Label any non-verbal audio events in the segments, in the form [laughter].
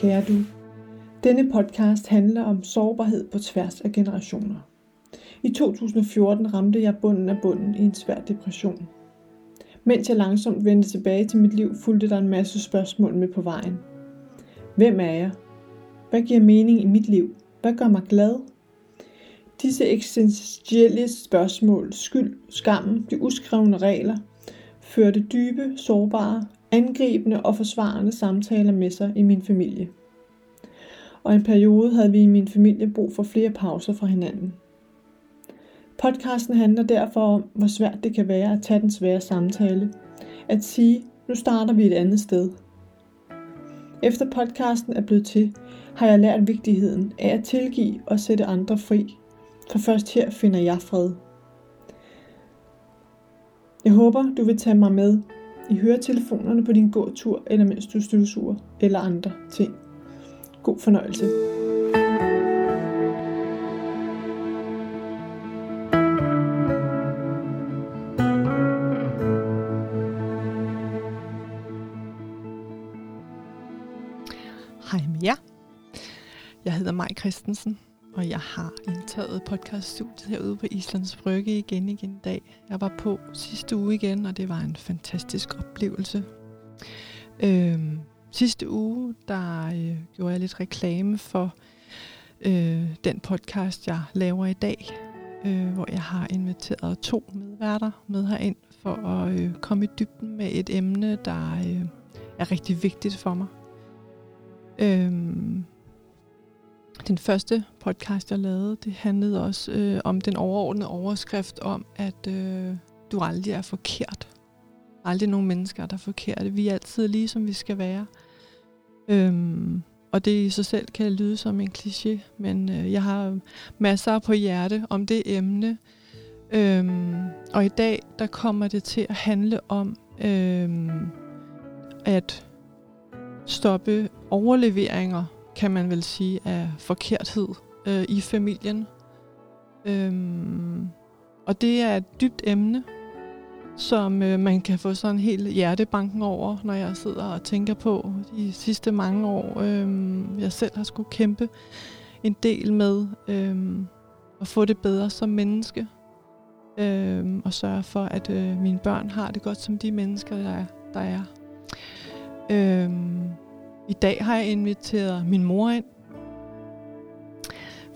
kære du. Denne podcast handler om sårbarhed på tværs af generationer. I 2014 ramte jeg bunden af bunden i en svær depression. Mens jeg langsomt vendte tilbage til mit liv, fulgte der en masse spørgsmål med på vejen. Hvem er jeg? Hvad giver mening i mit liv? Hvad gør mig glad? Disse eksistentielle spørgsmål, skyld, skammen, de uskrevne regler, førte dybe, sårbare, angribende og forsvarende samtaler med sig i min familie. Og en periode havde vi i min familie brug for flere pauser fra hinanden. Podcasten handler derfor om, hvor svært det kan være at tage den svære samtale. At sige, nu starter vi et andet sted. Efter podcasten er blevet til, har jeg lært vigtigheden af at tilgive og sætte andre fri. For først her finder jeg fred. Jeg håber, du vil tage mig med i høretelefonerne på din gåtur, eller mens du støvsuger, eller andre ting. God fornøjelse. Hej med jer. Jeg hedder Maj Christensen, og jeg har indtaget podcaststudiet herude på Islands Brygge igen igen i dag. Jeg var på sidste uge igen, og det var en fantastisk oplevelse. Øhm, sidste uge, der øh, gjorde jeg lidt reklame for øh, den podcast, jeg laver i dag, øh, hvor jeg har inviteret to medværter med herind for at øh, komme i dybden med et emne, der øh, er rigtig vigtigt for mig. Øhm, den første podcast, jeg lavede, det handlede også øh, om den overordnede overskrift om, at øh, du aldrig er forkert. Aldrig nogen mennesker, der er forkerte. Vi er altid lige, som vi skal være. Øhm, og det i sig selv kan lyde som en kliché, men øh, jeg har masser på hjerte om det emne. Øhm, og i dag, der kommer det til at handle om øhm, at stoppe overleveringer, kan man vel sige, af forkerthed øh, i familien. Øhm, og det er et dybt emne, som øh, man kan få sådan helt hjertebanken over, når jeg sidder og tænker på de sidste mange år, øh, jeg selv har skulle kæmpe en del med øh, at få det bedre som menneske. Øh, og sørge for, at øh, mine børn har det godt som de mennesker, der er. Der er. Øh, i dag har jeg inviteret min mor ind,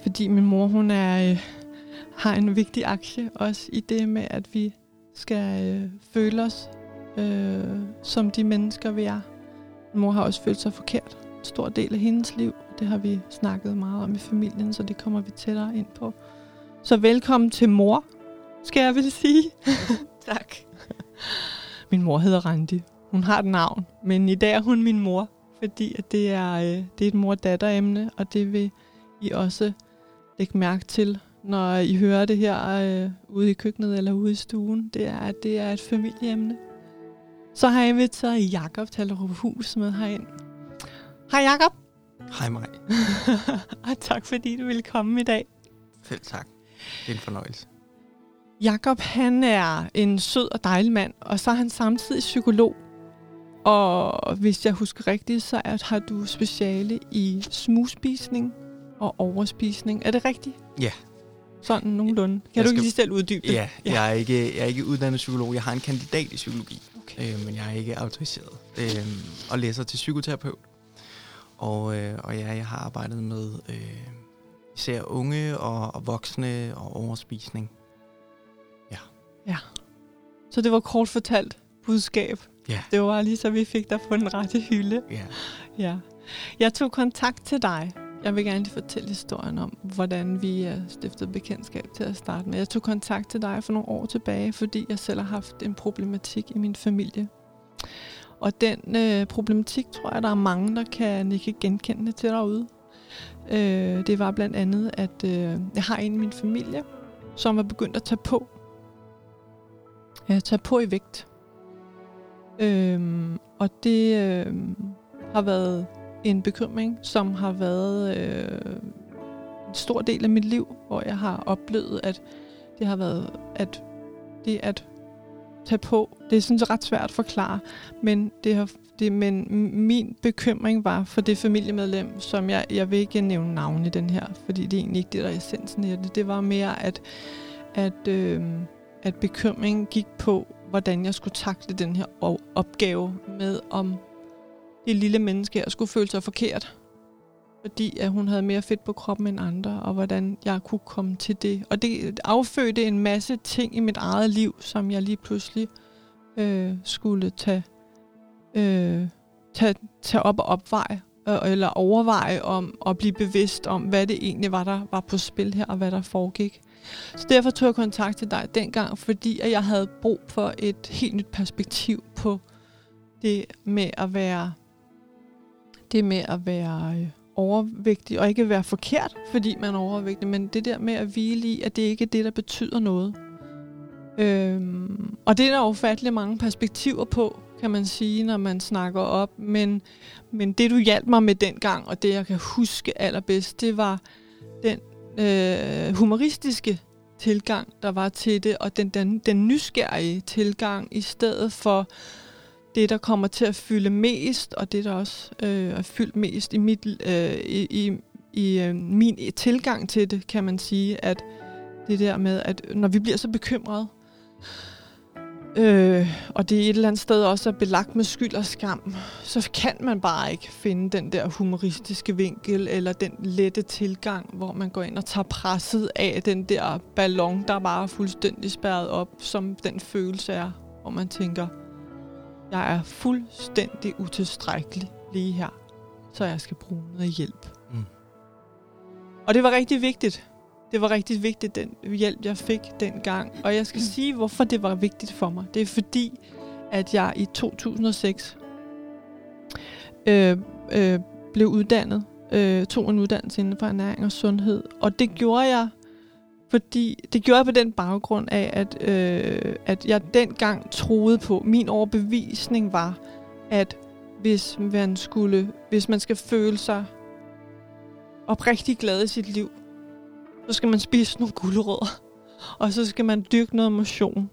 fordi min mor hun er øh, har en vigtig aktie også i det med, at vi skal øh, føle os øh, som de mennesker, vi er. Min mor har også følt sig forkert. En stor del af hendes liv. Det har vi snakket meget om i familien, så det kommer vi tættere ind på. Så velkommen til mor, skal jeg vel sige. [laughs] tak. Min mor hedder Randi. Hun har et navn, men i dag er hun min mor, fordi at det, er, øh, det er et mor-datter-emne, og det vil I også lægge mærke til, når I hører det her øh, ude i køkkenet eller ude i stuen, det er, at det er et familieemne. Så har jeg inviteret Jakob Tallerup Hus med herind. Hej Jakob. Hej mig. [laughs] og tak fordi du ville komme i dag. Selv tak. Det er en fornøjelse. Jakob han er en sød og dejlig mand, og så er han samtidig psykolog. Og hvis jeg husker rigtigt, så er, har du speciale i smugspisning og overspisning. Er det rigtigt? Ja. Sådan nogenlunde. Kan Jeg du skal- ikke lige selv uddybe det? Ja, jeg er, ikke, jeg er ikke uddannet psykolog. Jeg har en kandidat i psykologi, Okay. øh, men jeg er ikke autoriseret. Øh, og læser til psykoterapeut. Og, øh, og ja, jeg har arbejdet med øh, især unge og, og voksne og overspisning. Så det var kort fortalt budskab. Ja. Det var lige så vi fik dig på den rette hylde. Ja. Ja. Jeg tog kontakt til dig. Jeg vil gerne lige fortælle historien om, hvordan vi er stiftet bekendtskab til at starte med. Jeg tog kontakt til dig for nogle år tilbage, fordi jeg selv har haft en problematik i min familie. Og den øh, problematik tror jeg, der er mange, der kan ikke genkende til derude. Øh, det var blandt andet, at øh, jeg har en i min familie, som var begyndt at tage på. Ja, tage på i vægt. Øhm, og det øhm, har været en bekymring, som har været øh, en stor del af mit liv, hvor jeg har oplevet, at det har været, at det at tage på. Det er sådan ret svært at forklare, men det har det, men min bekymring var for det familiemedlem, som jeg, jeg vil ikke nævne navn i den her, fordi det er egentlig ikke det, der er essensen i det. Det var mere, at, at, øh, at bekymringen gik på, hvordan jeg skulle takle den her opgave med, om det lille menneske her skulle føle sig forkert fordi at hun havde mere fedt på kroppen end andre, og hvordan jeg kunne komme til det. Og det affødte en masse ting i mit eget liv, som jeg lige pludselig øh, skulle tage, øh, tage, tage op og opveje, øh, eller overveje om at blive bevidst om, hvad det egentlig var, der var på spil her, og hvad der foregik. Så derfor tog jeg kontakt til dig dengang, fordi at jeg havde brug for et helt nyt perspektiv på det med at være det med at være øh, overvægtig, og ikke være forkert, fordi man er overvægtig, men det der med at hvile i, at det ikke er det, der betyder noget. Øhm, og det er der ufattelig mange perspektiver på, kan man sige, når man snakker op. Men, men det, du hjalp mig med dengang, og det, jeg kan huske allerbedst, det var øh, humoristiske tilgang, der var til det, og den, den, den nysgerrige tilgang, i stedet for det, der kommer til at fylde mest, og det, der også øh, er fyldt mest i, mit, øh, i, i, i øh, min tilgang til det, kan man sige, at det der med, at når vi bliver så bekymrede, øh, og det er et eller andet sted også er belagt med skyld og skam, så kan man bare ikke finde den der humoristiske vinkel, eller den lette tilgang, hvor man går ind og tager presset af den der ballon, der bare er fuldstændig spærret op, som den følelse er, hvor man tænker, jeg er fuldstændig utilstrækkelig lige her, så jeg skal bruge noget hjælp. Mm. Og det var rigtig vigtigt. Det var rigtig vigtigt, den hjælp, jeg fik dengang. Og jeg skal mm. sige, hvorfor det var vigtigt for mig. Det er fordi, at jeg i 2006 øh, øh, blev uddannet, øh, tog en uddannelse inden for ernæring og sundhed. Og det gjorde jeg fordi det gjorde jeg på den baggrund af, at, øh, at jeg dengang troede på, min overbevisning var, at hvis man, skulle, hvis man skal føle sig oprigtig glad i sit liv, så skal man spise nogle gulerødder, og så skal man dyrke noget motion.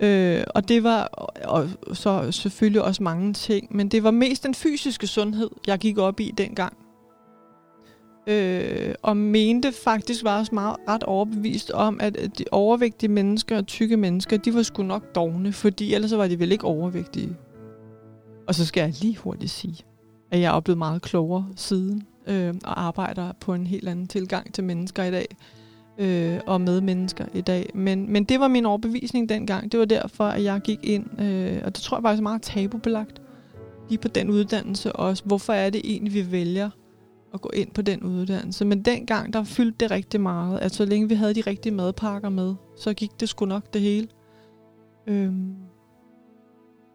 Øh, og det var og så selvfølgelig også mange ting, men det var mest den fysiske sundhed, jeg gik op i dengang øh, og mente faktisk var også meget ret overbevist om, at de overvægtige mennesker og tykke mennesker, de var sgu nok dogne, fordi ellers var de vel ikke overvægtige. Og så skal jeg lige hurtigt sige, at jeg er blevet meget klogere siden, øh, og arbejder på en helt anden tilgang til mennesker i dag, øh, og med mennesker i dag. Men, men det var min overbevisning dengang. Det var derfor, at jeg gik ind, øh, og det tror jeg faktisk er meget tabubelagt, lige på den uddannelse også. Hvorfor er det egentlig, vi vælger at gå ind på den uddannelse. Men dengang, der fyldte det rigtig meget. At så længe vi havde de rigtige madpakker med, så gik det sgu nok det hele. Øhm.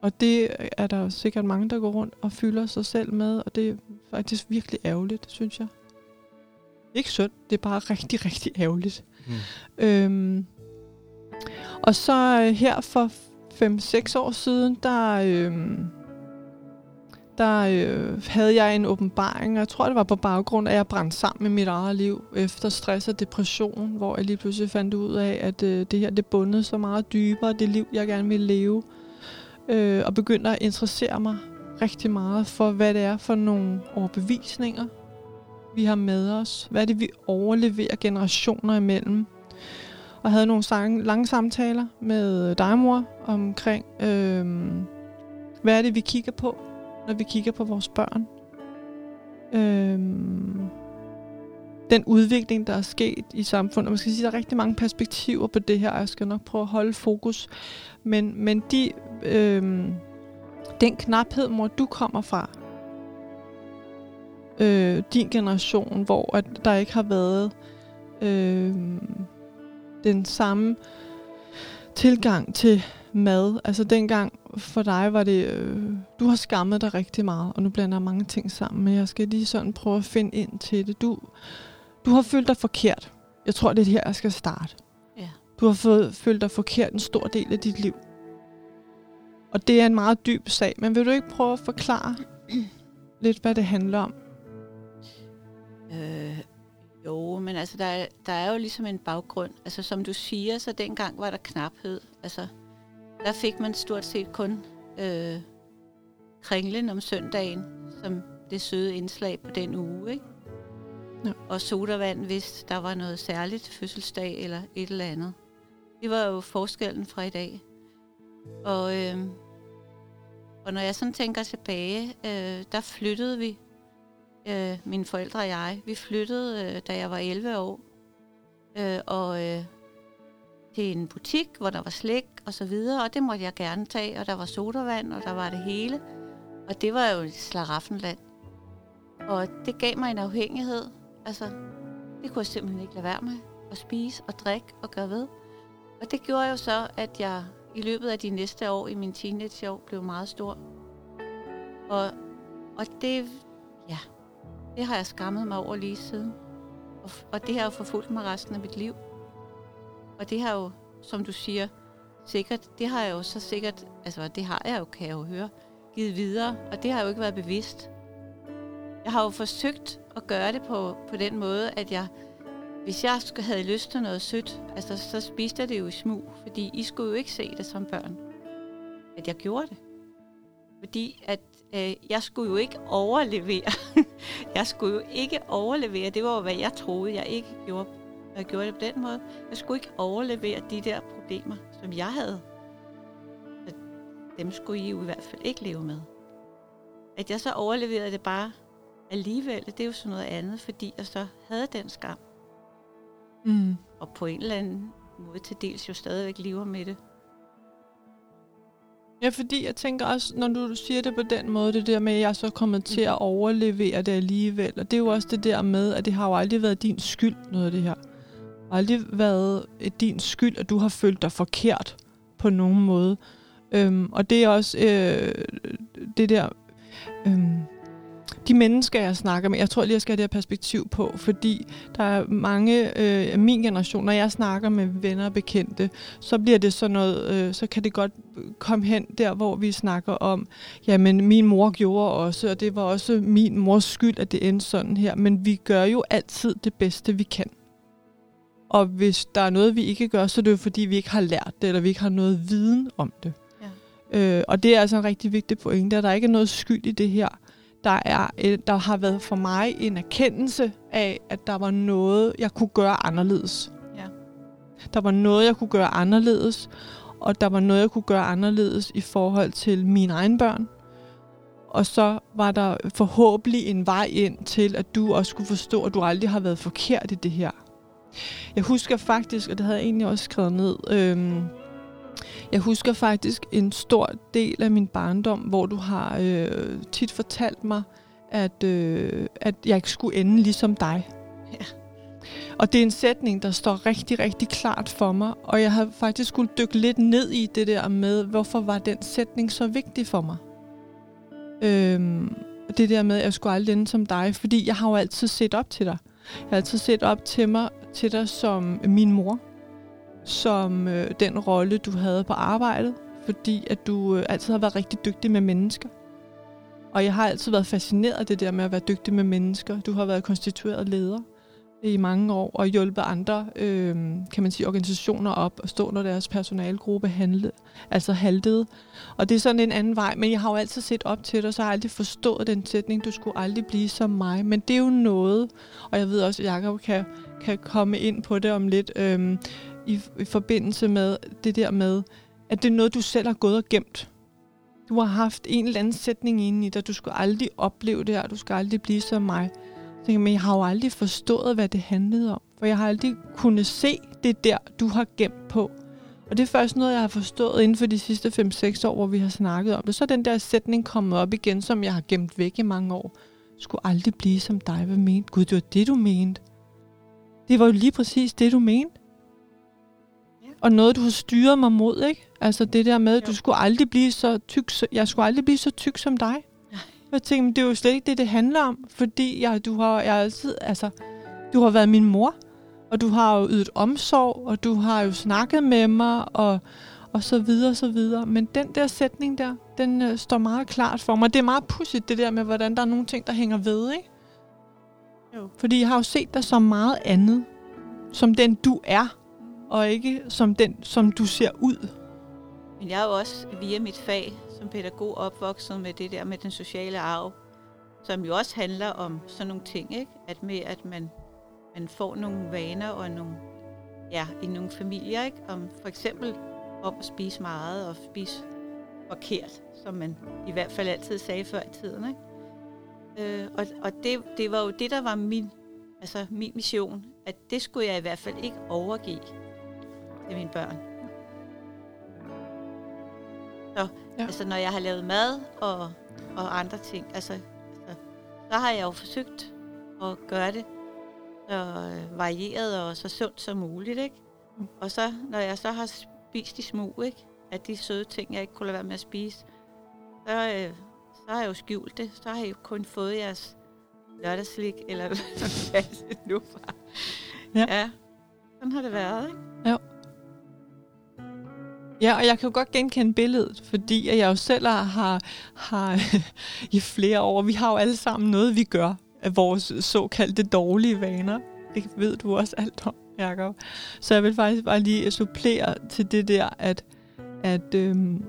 Og det er der sikkert mange, der går rundt og fylder sig selv med, og det faktisk virkelig ærgerligt, synes jeg. Ikke synd, det er bare [laughs] rigtig, rigtig ærgerligt. Mm. Øhm. Og så øh, her for 5-6 år siden, der... Øhm, der øh, havde jeg en åbenbaring, og jeg tror, det var på baggrund af, at jeg brændte sammen med mit eget liv efter stress og depression, hvor jeg lige pludselig fandt ud af, at øh, det her det bundede så meget dybere, det liv, jeg gerne ville leve, øh, og begyndte at interessere mig rigtig meget for, hvad det er for nogle overbevisninger, vi har med os. Hvad er det, vi overleverer generationer imellem? Og havde nogle sang, lange samtaler med dig, mor, omkring, øh, hvad er det, vi kigger på? når vi kigger på vores børn. Øh, den udvikling, der er sket i samfundet. Man skal sige, at der er rigtig mange perspektiver på det her, og jeg skal nok prøve at holde fokus. Men, men de, Øh, den knaphed, hvor du kommer fra, øh, din generation, hvor at der ikke har været øh, den samme tilgang til mad. Altså dengang for dig var det, øh, du har skammet dig rigtig meget, og nu blander jeg mange ting sammen, men jeg skal lige sådan prøve at finde ind til det. Du, du har følt dig forkert. Jeg tror, det er her, jeg skal starte. Ja. Du har fået, følt dig forkert en stor del af dit liv. Og det er en meget dyb sag, men vil du ikke prøve at forklare [clears throat] lidt, hvad det handler om? Øh, jo, men altså, der er, der er jo ligesom en baggrund. Altså, som du siger, så dengang var der knaphed. Altså, der fik man stort set kun øh, kringlen om søndagen, som det søde indslag på den uge, ikke? Ja. Og sodavand, hvis der var noget særligt fødselsdag eller et eller andet. Det var jo forskellen fra i dag. Og, øh, og når jeg sådan tænker tilbage, øh, der flyttede vi, øh, mine forældre og jeg, vi flyttede, øh, da jeg var 11 år. Øh, og øh, til en butik, hvor der var slik og så videre, og det måtte jeg gerne tage, og der var sodavand, og der var det hele. Og det var jo et slaraffenland. Og det gav mig en afhængighed. Altså, det kunne jeg simpelthen ikke lade være med at spise og drikke og gøre ved. Og det gjorde jo så, at jeg i løbet af de næste år i min teenageår blev meget stor. Og, og det, ja, det har jeg skammet mig over lige siden. Og, og det har jo forfulgt mig resten af mit liv. Og det har jo, som du siger, sikkert, det har jeg jo så sikkert, altså det har jeg jo, kan jeg jo høre, givet videre, og det har jo ikke været bevidst. Jeg har jo forsøgt at gøre det på, på den måde, at jeg, hvis jeg skulle have lyst til noget sødt, altså så spiste jeg det jo i smug, fordi I skulle jo ikke se det som børn, at jeg gjorde det. Fordi at øh, jeg skulle jo ikke overlevere. [laughs] jeg skulle jo ikke overlevere. Det var jo, hvad jeg troede, jeg ikke gjorde, når jeg gjorde det på den måde. Jeg skulle ikke overlevere de der problemer, som jeg havde. Så dem skulle I jo i hvert fald ikke leve med. At jeg så overleverede det bare alligevel, det er jo sådan noget andet, fordi jeg så havde den skam. Mm. Og på en eller anden måde til dels jo stadigvæk lever med det. Ja, fordi jeg tænker også, når du siger det på den måde, det der med, at jeg så kommer til at overlevere det alligevel. Og det er jo også det der med, at det har jo aldrig været din skyld, noget af det her. Det har aldrig været din skyld, at du har følt dig forkert på nogen måde. Øhm, og det er også øh, det der... Øhm, de mennesker, jeg snakker med, jeg tror lige, jeg skal have det her perspektiv på, fordi der er mange øh, af min generation, når jeg snakker med venner og bekendte, så bliver det sådan noget, øh, så kan det godt komme hen der, hvor vi snakker om, jamen min mor gjorde også, og det var også min mors skyld, at det endte sådan her, men vi gør jo altid det bedste, vi kan. Og hvis der er noget, vi ikke gør, så er det jo fordi, vi ikke har lært det, eller vi ikke har noget viden om det. Ja. Øh, og det er altså en rigtig vigtig pointe, at der ikke er noget skyld i det her der, er, der har været for mig en erkendelse af, at der var noget, jeg kunne gøre anderledes. Ja. Der var noget, jeg kunne gøre anderledes, og der var noget, jeg kunne gøre anderledes i forhold til mine egne børn. Og så var der forhåbentlig en vej ind til, at du også skulle forstå, at du aldrig har været forkert i det her. Jeg husker faktisk, og det havde jeg egentlig også skrevet ned, øhm, jeg husker faktisk en stor del af min barndom, hvor du har øh, tit fortalt mig, at, øh, at jeg ikke skulle ende ligesom dig. Ja. Og det er en sætning, der står rigtig, rigtig klart for mig. Og jeg har faktisk skulle dykke lidt ned i det der med, hvorfor var den sætning så vigtig for mig. Øhm, det der med, at jeg skulle aldrig ende som dig. Fordi jeg har jo altid set op til dig. Jeg har altid set op til mig, til dig som min mor som øh, den rolle, du havde på arbejdet, fordi at du øh, altid har været rigtig dygtig med mennesker. Og jeg har altid været fascineret af det der med at være dygtig med mennesker. Du har været konstitueret leder i mange år og hjulpet andre øh, kan man sige, organisationer op og stå, når deres personalgruppe handlede, altså haltede. Og det er sådan en anden vej, men jeg har jo altid set op til dig, så har jeg aldrig forstået den sætning, du skulle aldrig blive som mig. Men det er jo noget, og jeg ved også, at Jacob kan, kan komme ind på det om lidt, øh, i, i forbindelse med det der med, at det er noget, du selv har gået og gemt. Du har haft en eller anden sætning inde i dig. Du skulle aldrig opleve det her. Du skal aldrig blive som mig. Så tænker, men jeg har jo aldrig forstået, hvad det handlede om. For jeg har aldrig kunnet se det der, du har gemt på. Og det er først noget, jeg har forstået inden for de sidste 5-6 år, hvor vi har snakket om det. Så er den der sætning kommet op igen, som jeg har gemt væk i mange år. Skulle aldrig blive som dig. Hvad mente? Gud, det var det, du mente. Det var jo lige præcis det, du mente og noget, du har styret mig mod, ikke? Altså det der med, at du skulle aldrig blive så tyk, jeg skulle aldrig blive så tyk som dig. Jeg tænkte, men det er jo slet ikke det, det handler om, fordi jeg, du har jeg altid, altså, du har været min mor, og du har jo ydet omsorg, og du har jo snakket med mig, og, og så videre, og så videre. Men den der sætning der, den øh, står meget klart for mig. Det er meget pudsigt, det der med, hvordan der er nogle ting, der hænger ved, ikke? Jo. Fordi jeg har jo set dig som meget andet, som den du er og ikke som den, som du ser ud. Men jeg er jo også via mit fag som pædagog opvokset med det der med den sociale arv, som jo også handler om sådan nogle ting, ikke? At med at man, man får nogle vaner og nogle, ja, i nogle familier, ikke? Om for eksempel om at spise meget og spise forkert, som man i hvert fald altid sagde før i tiden, ikke? Øh, og og det, det var jo det, der var min, altså min mission, at det skulle jeg i hvert fald ikke overgive til mine børn. Så ja. altså, når jeg har lavet mad og, og andre ting, altså, altså, så har jeg jo forsøgt at gøre det så øh, varieret og så sundt som muligt, ikke? Mm. Og så, når jeg så har spist de små, ikke? Af de søde ting, jeg ikke kunne lade være med at spise, så, øh, så har jeg jo skjult det. Så har jeg jo kun fået jeres lørdagslik, eller [laughs] hvad det nu var. Ja. ja. Sådan har det været, ikke? Jo. Ja, og jeg kan jo godt genkende billedet, fordi jeg jo selv har, har [laughs] i flere år, vi har jo alle sammen noget, vi gør af vores såkaldte dårlige vaner. Det ved du også alt om, Jacob. Så jeg vil faktisk bare lige supplere til det der, at, at øhm,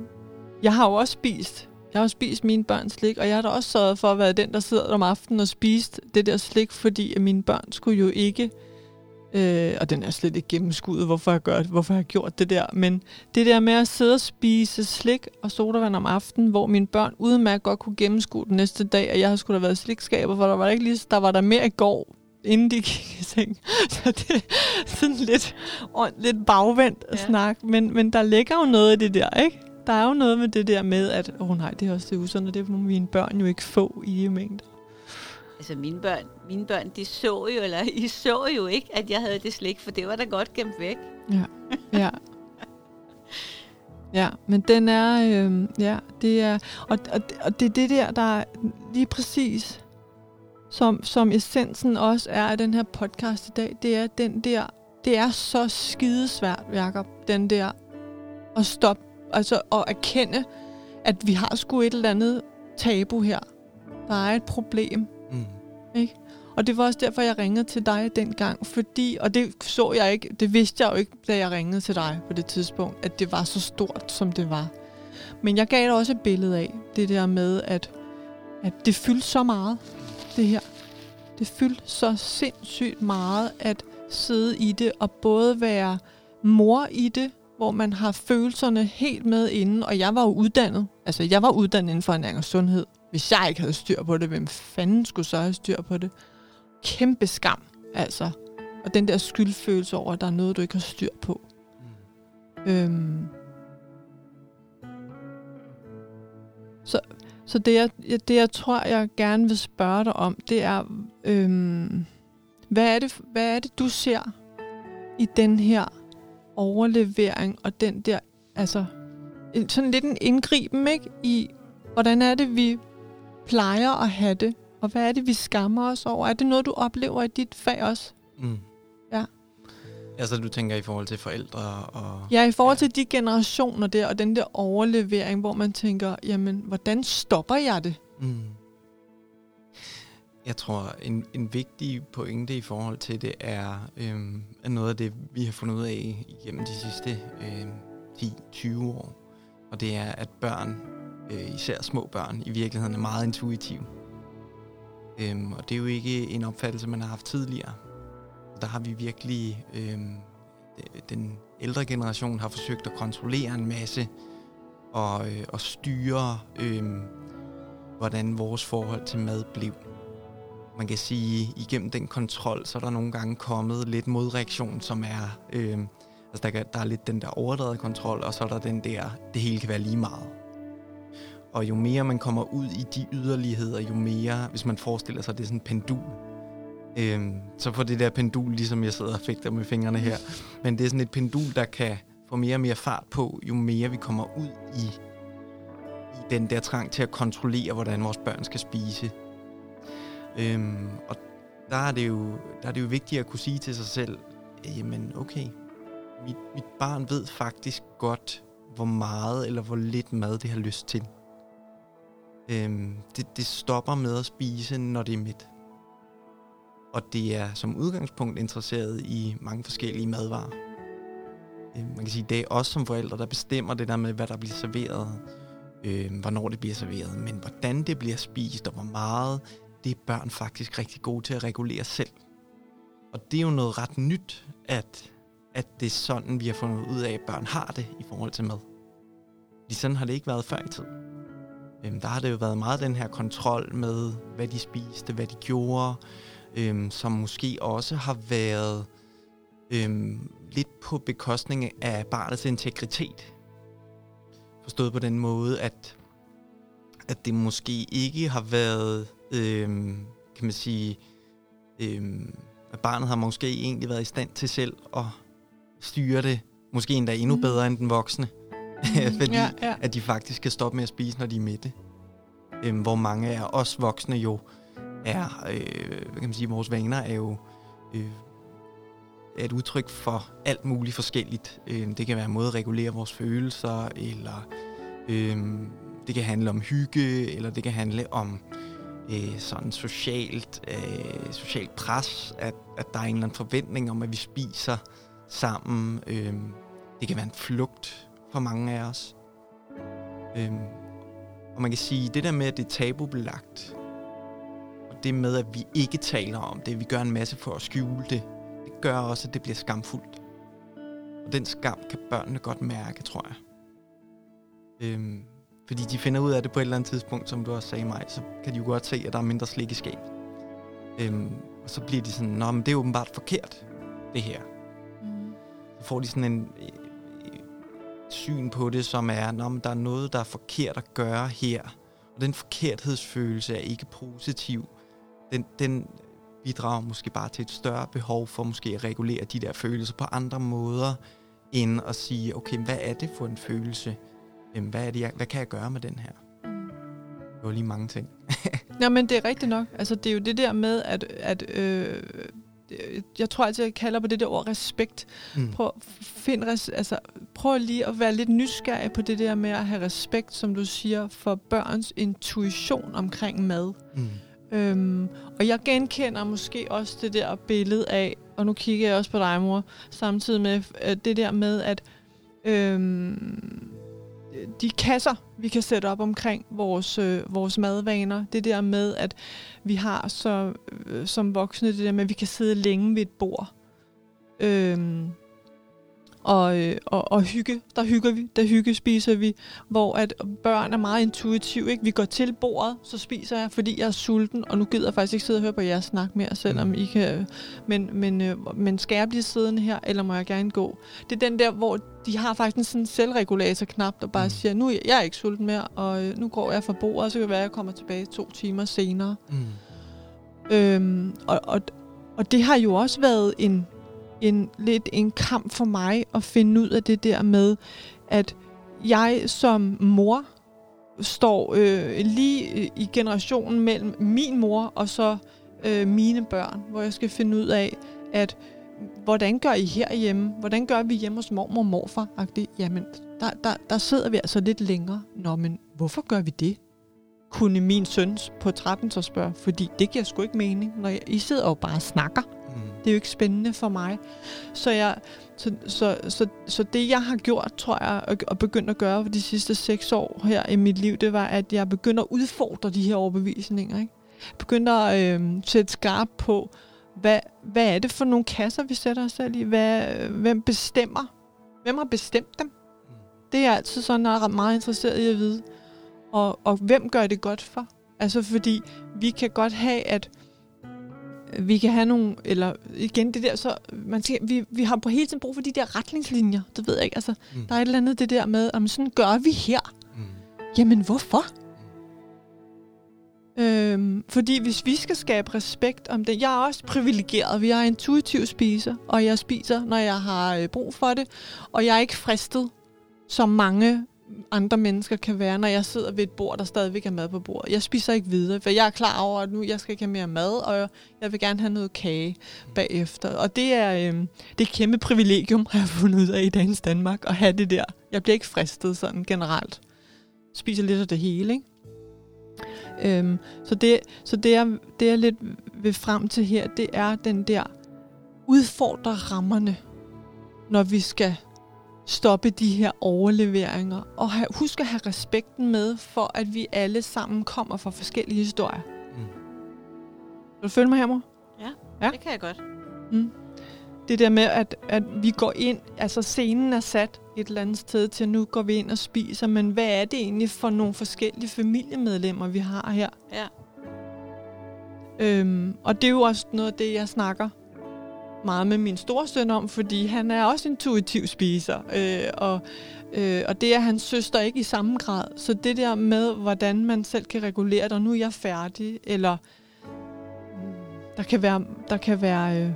jeg har jo også spist jeg har spist mine børns slik, og jeg har da også sørget for at være den, der sidder om aftenen og spist det der slik, fordi at mine børn skulle jo ikke Øh, og den er slet ikke gennemskuddet, hvorfor jeg, gør hvorfor jeg har gjort det der. Men det der med at sidde og spise slik og sodavand om aftenen, hvor mine børn udmærket godt kunne gennemskue den næste dag, at jeg havde skulle have været slikskaber, for der var ikke lige, der var der mere i går, inden de gik i seng. [laughs] Så det er sådan lidt, lidt bagvendt at ja. snakke. Men, men der ligger jo noget i det der, ikke? Der er jo noget med det der med, at åh oh, nej, det er også det usunde, og det må mine børn jo ikke få i de mængder. Altså mine børn, mine børn, de så jo, eller [laughs] I så jo ikke, at jeg havde det slik, for det var da godt gemt væk. Ja, ja. Ja, men den er, øh, ja, det er, og, og, og det er det der, der er lige præcis, som, som essensen også er af den her podcast i dag, det er den der, det er så skidesvært, Jacob, den der, at stoppe, altså at erkende, at vi har sgu et eller andet tabu her. Der er et problem. Ikke? Og det var også derfor, jeg ringede til dig dengang, fordi, og det så jeg ikke, det vidste jeg jo ikke, da jeg ringede til dig på det tidspunkt, at det var så stort, som det var. Men jeg gav dig også et billede af det der med, at, at det fyldte så meget, det her. Det fyldte så sindssygt meget at sidde i det, og både være mor i det, hvor man har følelserne helt med inden, og jeg var jo uddannet. Altså, jeg var uddannet inden for ernæring og sundhed. Hvis jeg ikke havde styr på det, hvem fanden skulle så have styr på det? Kæmpe skam, altså. Og den der skyldfølelse over, at der er noget, du ikke har styr på. Mm. Øhm. Så, så det, jeg, det, jeg tror, jeg gerne vil spørge dig om, det er, øhm, hvad, er det, hvad er det, du ser i den her overlevering og den der, altså, sådan lidt en indgriben, ikke? I, hvordan er det, vi plejer at have det? Og hvad er det, vi skammer os over? Er det noget, du oplever i dit fag også? Mm. Ja. Altså, du tænker i forhold til forældre og... Ja, i forhold ja. til de generationer der, og den der overlevering, hvor man tænker, jamen, hvordan stopper jeg det? Mm. Jeg tror, en, en vigtig pointe i forhold til det er, øhm, er noget af det, vi har fundet ud af igennem de sidste øhm, 10-20 år. Og det er, at børn øh, især små børn, i virkeligheden er meget intuitiv. Øhm, og det er jo ikke en opfattelse, man har haft tidligere. Der har vi virkelig, øhm, den ældre generation har forsøgt at kontrollere en masse og, øh, og styre, øh, hvordan vores forhold til mad blev. Man kan sige, at igennem den kontrol, så er der nogle gange kommet lidt modreaktion, som er, øh, altså der, der er lidt den der overdrevet kontrol, og så er der den der, det hele kan være lige meget. Og jo mere man kommer ud i de yderligheder, jo mere, hvis man forestiller sig, at det er sådan en pendul, øhm, så får det der pendul, ligesom jeg sidder og fægter med fingrene her, men det er sådan et pendul, der kan få mere og mere fart på, jo mere vi kommer ud i, i den der trang til at kontrollere, hvordan vores børn skal spise. Øhm, og der er, det jo, der er det jo vigtigt at kunne sige til sig selv, jamen okay, mit, mit barn ved faktisk godt, hvor meget eller hvor lidt mad det har lyst til. Øhm, det, det stopper med at spise, når det er midt. Og det er som udgangspunkt interesseret i mange forskellige madvarer. Øhm, man kan sige, det er os som forældre, der bestemmer det der med, hvad der bliver serveret, øh, hvornår det bliver serveret, men hvordan det bliver spist, og hvor meget, det er børn faktisk rigtig gode til at regulere selv. Og det er jo noget ret nyt, at, at det er sådan, vi har fundet ud af, at børn har det i forhold til mad. Fordi sådan har det ikke været før i tiden. Øhm, der har det jo været meget den her kontrol med, hvad de spiste, hvad de gjorde, øhm, som måske også har været øhm, lidt på bekostning af barnets integritet. Forstået på den måde, at, at det måske ikke har været, øhm, kan man sige, øhm, at barnet har måske egentlig været i stand til selv at styre det, måske endda endnu mm. bedre end den voksne. [laughs] Fordi ja, ja. at de faktisk kan stoppe med at spise, når de er mætte. Øhm, hvor mange af os voksne jo er, øh, hvad kan man sige, vores vaner er jo øh, er et udtryk for alt muligt forskelligt. Øh, det kan være en måde at regulere vores følelser, eller øh, det kan handle om hygge, eller det kan handle om øh, sådan socialt, øh, socialt pres, at, at der er en eller anden forventning om, at vi spiser sammen. Øh, det kan være en flugt for mange af os. Øh, og man kan sige, det der med, at det er tabubelagt, og det med, at vi ikke taler om det, vi gør en masse for at skjule det, det gør også, at det bliver skamfuldt. Og den skam kan børnene godt mærke, tror jeg. Øhm, fordi de finder ud af det på et eller andet tidspunkt, som du også sagde mig, så kan de jo godt se, at der er mindre slik i skabet. Øhm, og så bliver de sådan, nå, men det er åbenbart forkert, det her. Mm. Så får de sådan en syn på det, som er, at der er noget, der er forkert at gøre her. Og den forkerthedsfølelse er ikke positiv. Den, den bidrager måske bare til et større behov for måske at regulere de der følelser på andre måder, end at sige, okay, hvad er det for en følelse? Hvad, er det, jeg, hvad kan jeg gøre med den her? Det var lige mange ting. [laughs] Nå, men det er rigtigt nok. Altså, det er jo det der med, at, at øh, jeg tror altid, jeg kalder på det der ord respekt. Mm. Prøv, find res, altså, prøv lige at være lidt nysgerrig på det der med at have respekt, som du siger, for børns intuition omkring mad. Mm. Øhm, og jeg genkender måske også det der billede af, og nu kigger jeg også på dig, mor, samtidig med det der med, at øhm, de kasser, vi kan sætte op omkring vores, øh, vores madvaner, det der med, at vi har så, øh, som voksne, det der med, at vi kan sidde længe ved et bord. Øhm, og, øh, og, og hygge. Der hygger vi, der hygge spiser vi, hvor at børn er meget intuitive. Ikke? Vi går til bordet, så spiser jeg, fordi jeg er sulten, og nu gider jeg faktisk ikke sidde og høre på jeres snak mere, selvom mm. I kan... Men, men, øh, men skal jeg blive siddende her, eller må jeg gerne gå? Det er den der, hvor de har faktisk sådan en selvregulator-knap, der bare mm. siger, nu jeg er ikke sulten mere, og øh, nu går jeg fra bordet, så kan det være, at jeg kommer tilbage to timer senere. Mm. Øhm, og, og, og det har jo også været en en, lidt en kamp for mig at finde ud af det der med, at jeg som mor står øh, lige øh, i generationen mellem min mor og så øh, mine børn, hvor jeg skal finde ud af, at hvordan gør I herhjemme? Hvordan gør vi hjemme hos mormor og morfar? -agtigt? Jamen, der, der, der sidder vi altså lidt længere. Nå, men hvorfor gør vi det? Kunne min søn på 13 så spørge, fordi det giver sgu ikke mening, når jeg, I sidder og bare snakker. Det er jo ikke spændende for mig. Så, jeg, så, så, så, så det, jeg har gjort, tror jeg, og, begyndt at gøre for de sidste seks år her i mit liv, det var, at jeg begyndte at udfordre de her overbevisninger. Ikke? Jeg begyndte at øh, sætte skarp på, hvad, hvad er det for nogle kasser, vi sætter os selv i? Hvad, hvem bestemmer? Hvem har bestemt dem? Det er jeg altid sådan er meget interesseret i at vide. Og, og hvem gør det godt for? Altså fordi vi kan godt have, at vi kan have nogle, eller igen det der, så man siger, vi, vi har på hele tiden brug for de der retningslinjer, det ved jeg ikke, altså mm. der er et eller andet det der med, om sådan gør vi her. Mm. Jamen hvorfor? Øhm, fordi hvis vi skal skabe respekt om det, jeg er også privilegeret, vi er intuitiv spiser, og jeg spiser, når jeg har øh, brug for det, og jeg er ikke fristet, som mange andre mennesker kan være, når jeg sidder ved et bord, der stadigvæk er mad på bordet. Jeg spiser ikke videre, for jeg er klar over, at nu jeg skal ikke have mere mad, og jeg vil gerne have noget kage bagefter. Og det er, øh, det er et kæmpe privilegium, har jeg fundet ud af i dagens Danmark, at have det der. Jeg bliver ikke fristet sådan generelt. Spiser lidt af det hele, ikke? Øhm, så det, så det, jeg, det er lidt ved frem til her, det er den der udfordre rammerne, når vi skal stoppe de her overleveringer, og have, husk at have respekten med, for at vi alle sammen kommer fra forskellige historier. Mm. Vil du følge mig her, mor? Ja, Ja. det kan jeg godt. Mm. Det der med, at, at vi går ind, altså scenen er sat et eller andet sted til, nu går vi ind og spiser, men hvad er det egentlig for nogle forskellige familiemedlemmer, vi har her? Ja. Øhm, og det er jo også noget af det, jeg snakker meget med min storsøn om, fordi han er også intuitiv spiser, øh, og, øh, og det er hans søster ikke i samme grad. Så det der med, hvordan man selv kan regulere det, og nu er jeg færdig, eller hmm, der kan være, der kan være, øh,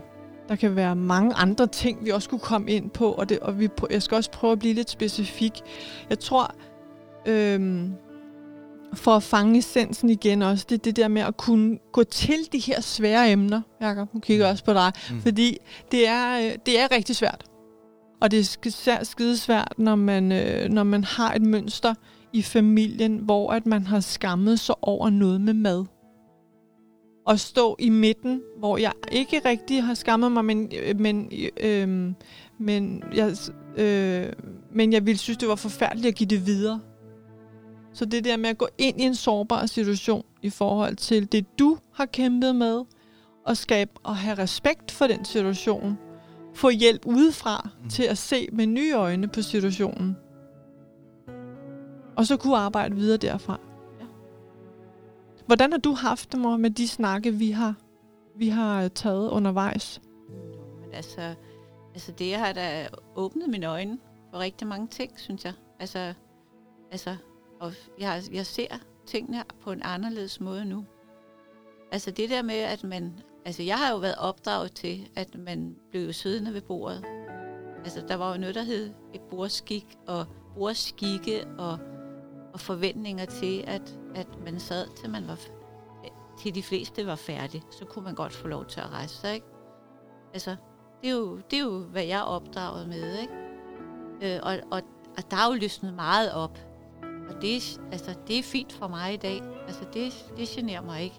der kan være mange andre ting, vi også kunne komme ind på, og, det, og vi, jeg skal også prøve at blive lidt specifik. Jeg tror, øh, for at fange essensen igen også, det er det der med at kunne gå til de her svære emner. Jakob, nu kigger jeg også på dig. Mm. Fordi det er, øh, det er rigtig svært. Og det er sk- skide svært, når man, øh, når man har et mønster i familien, hvor at man har skammet sig over noget med mad. Og stå i midten, hvor jeg ikke rigtig har skammet mig, men, men, øh, men, jeg, øh, men jeg ville synes, det var forfærdeligt at give det videre. Så det der med at gå ind i en sårbar situation i forhold til det, du har kæmpet med, og skabe og have respekt for den situation. Få hjælp udefra Mm. til at se med nye øjne på situationen. Og så kunne arbejde videre derfra. Ja. Hvordan har du haft det, mor, med de snakke, vi har, vi har taget undervejs? Jo, men altså, altså det har da åbnet mine øjne for rigtig mange ting, synes jeg. Altså, altså og jeg, jeg ser tingene på en anderledes måde nu. Altså det der med, at man... Altså jeg har jo været opdraget til, at man blev siddende ved bordet. Altså der var jo noget, der hed et bordskik og bordskikke og, og forventninger til, at, at man sad til man var til de fleste var færdige. Så kunne man godt få lov til at rejse sig, ikke? Altså, det er jo, det er jo hvad jeg er opdraget med, ikke? Øh, og, og, og der er jo løsnet meget op. Og det, er- altså, det er fint for mig i dag. Altså, det, det generer mig ikke.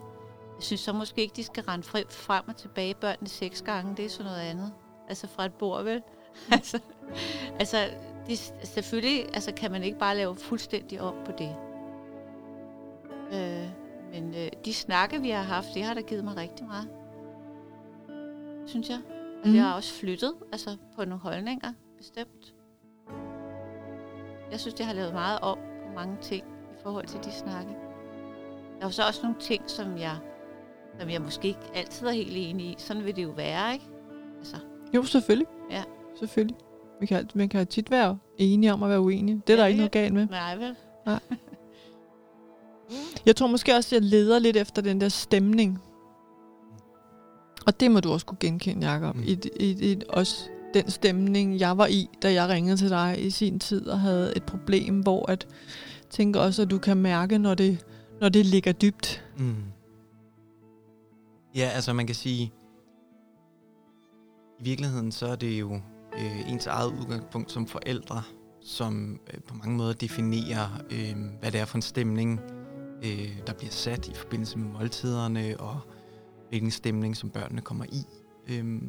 Jeg synes så måske ikke, de skal rende frem, og tilbage børnene seks gange. Det er sådan noget andet. Altså fra et bord, vel? [laughs] altså, altså det, selvfølgelig altså, kan man ikke bare lave fuldstændig op på det. Øh, men øh, de snakke, vi har haft, det har da givet mig rigtig meget. Synes jeg. Altså, Mhm. jeg har også flyttet altså, på nogle holdninger, bestemt. Jeg synes, det har lavet meget om mange ting i forhold til de snakke. Der er jo så også nogle ting, som jeg, som jeg måske ikke altid er helt enig i. Sådan vil det jo være, ikke? Altså, Jo, selvfølgelig. Ja. Selvfølgelig. Vi kan, man kan tit være enige om at være uenige. Det er der Ja, ikke noget galt med. nej vel? [laughs] Jeg tror måske også, at jeg leder lidt efter den der stemning. Og det må du også kunne genkende, Jacob. Mm. I, i, i, også den stemning, jeg var i, da jeg ringede til dig i sin tid og havde et problem, hvor at tænke tænker også, at du kan mærke, når det, når det ligger dybt. Mm. Ja, altså man kan sige, i virkeligheden så er det jo øh, ens eget udgangspunkt som forældre, som øh, på mange måder definerer, øh, hvad det er for en stemning, øh, der bliver sat i forbindelse med måltiderne, og hvilken stemning, som børnene kommer i. Øh,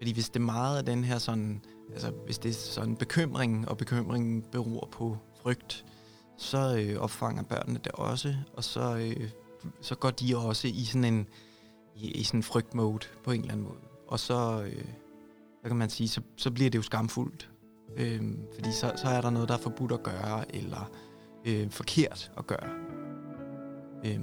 fordi hvis det er meget af den her sådan, altså hvis det er sådan bekymring, og bekymringen beror på frygt, så øh, opfanger børnene det også, og så, øh, så går de også i sådan en i, i sådan en frygtmode på en eller anden måde. Og så, øh, så kan man sige, så, så bliver det jo skamfuldt. Øh, fordi så, så er der noget, der er forbudt at gøre, eller øh, forkert at gøre. Øh,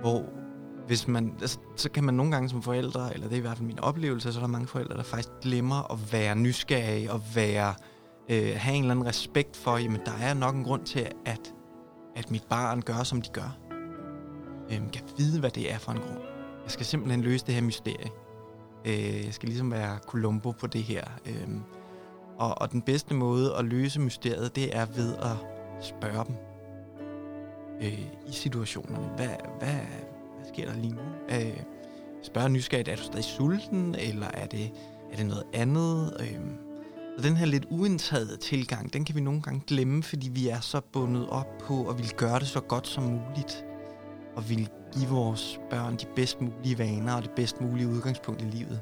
hvor hvis man, altså, så kan man nogle gange som forældre, eller det er i hvert fald min oplevelse, så er der mange forældre, der faktisk glemmer at være nysgerrige og være, øh, have en eller anden respekt for, jamen der er nok en grund til, at, at mit barn gør, som de gør. Øh, kan vide, hvad det er for en grund. Jeg skal simpelthen løse det her mysterie. Øh, jeg skal ligesom være Columbo på det her. Øh, og, og den bedste måde at løse mysteriet, det er ved at spørge dem øh, i situationerne. Hvad, hvad, hvad sker der lige nu? Øh, spørger nysgerrigt, er du stadig sulten, eller er det, er det noget andet? Øh, og den her lidt uindtagede tilgang, den kan vi nogle gange glemme, fordi vi er så bundet op på at ville gøre det så godt som muligt. Og ville give vores børn de bedst mulige vaner og det bedst mulige udgangspunkt i livet.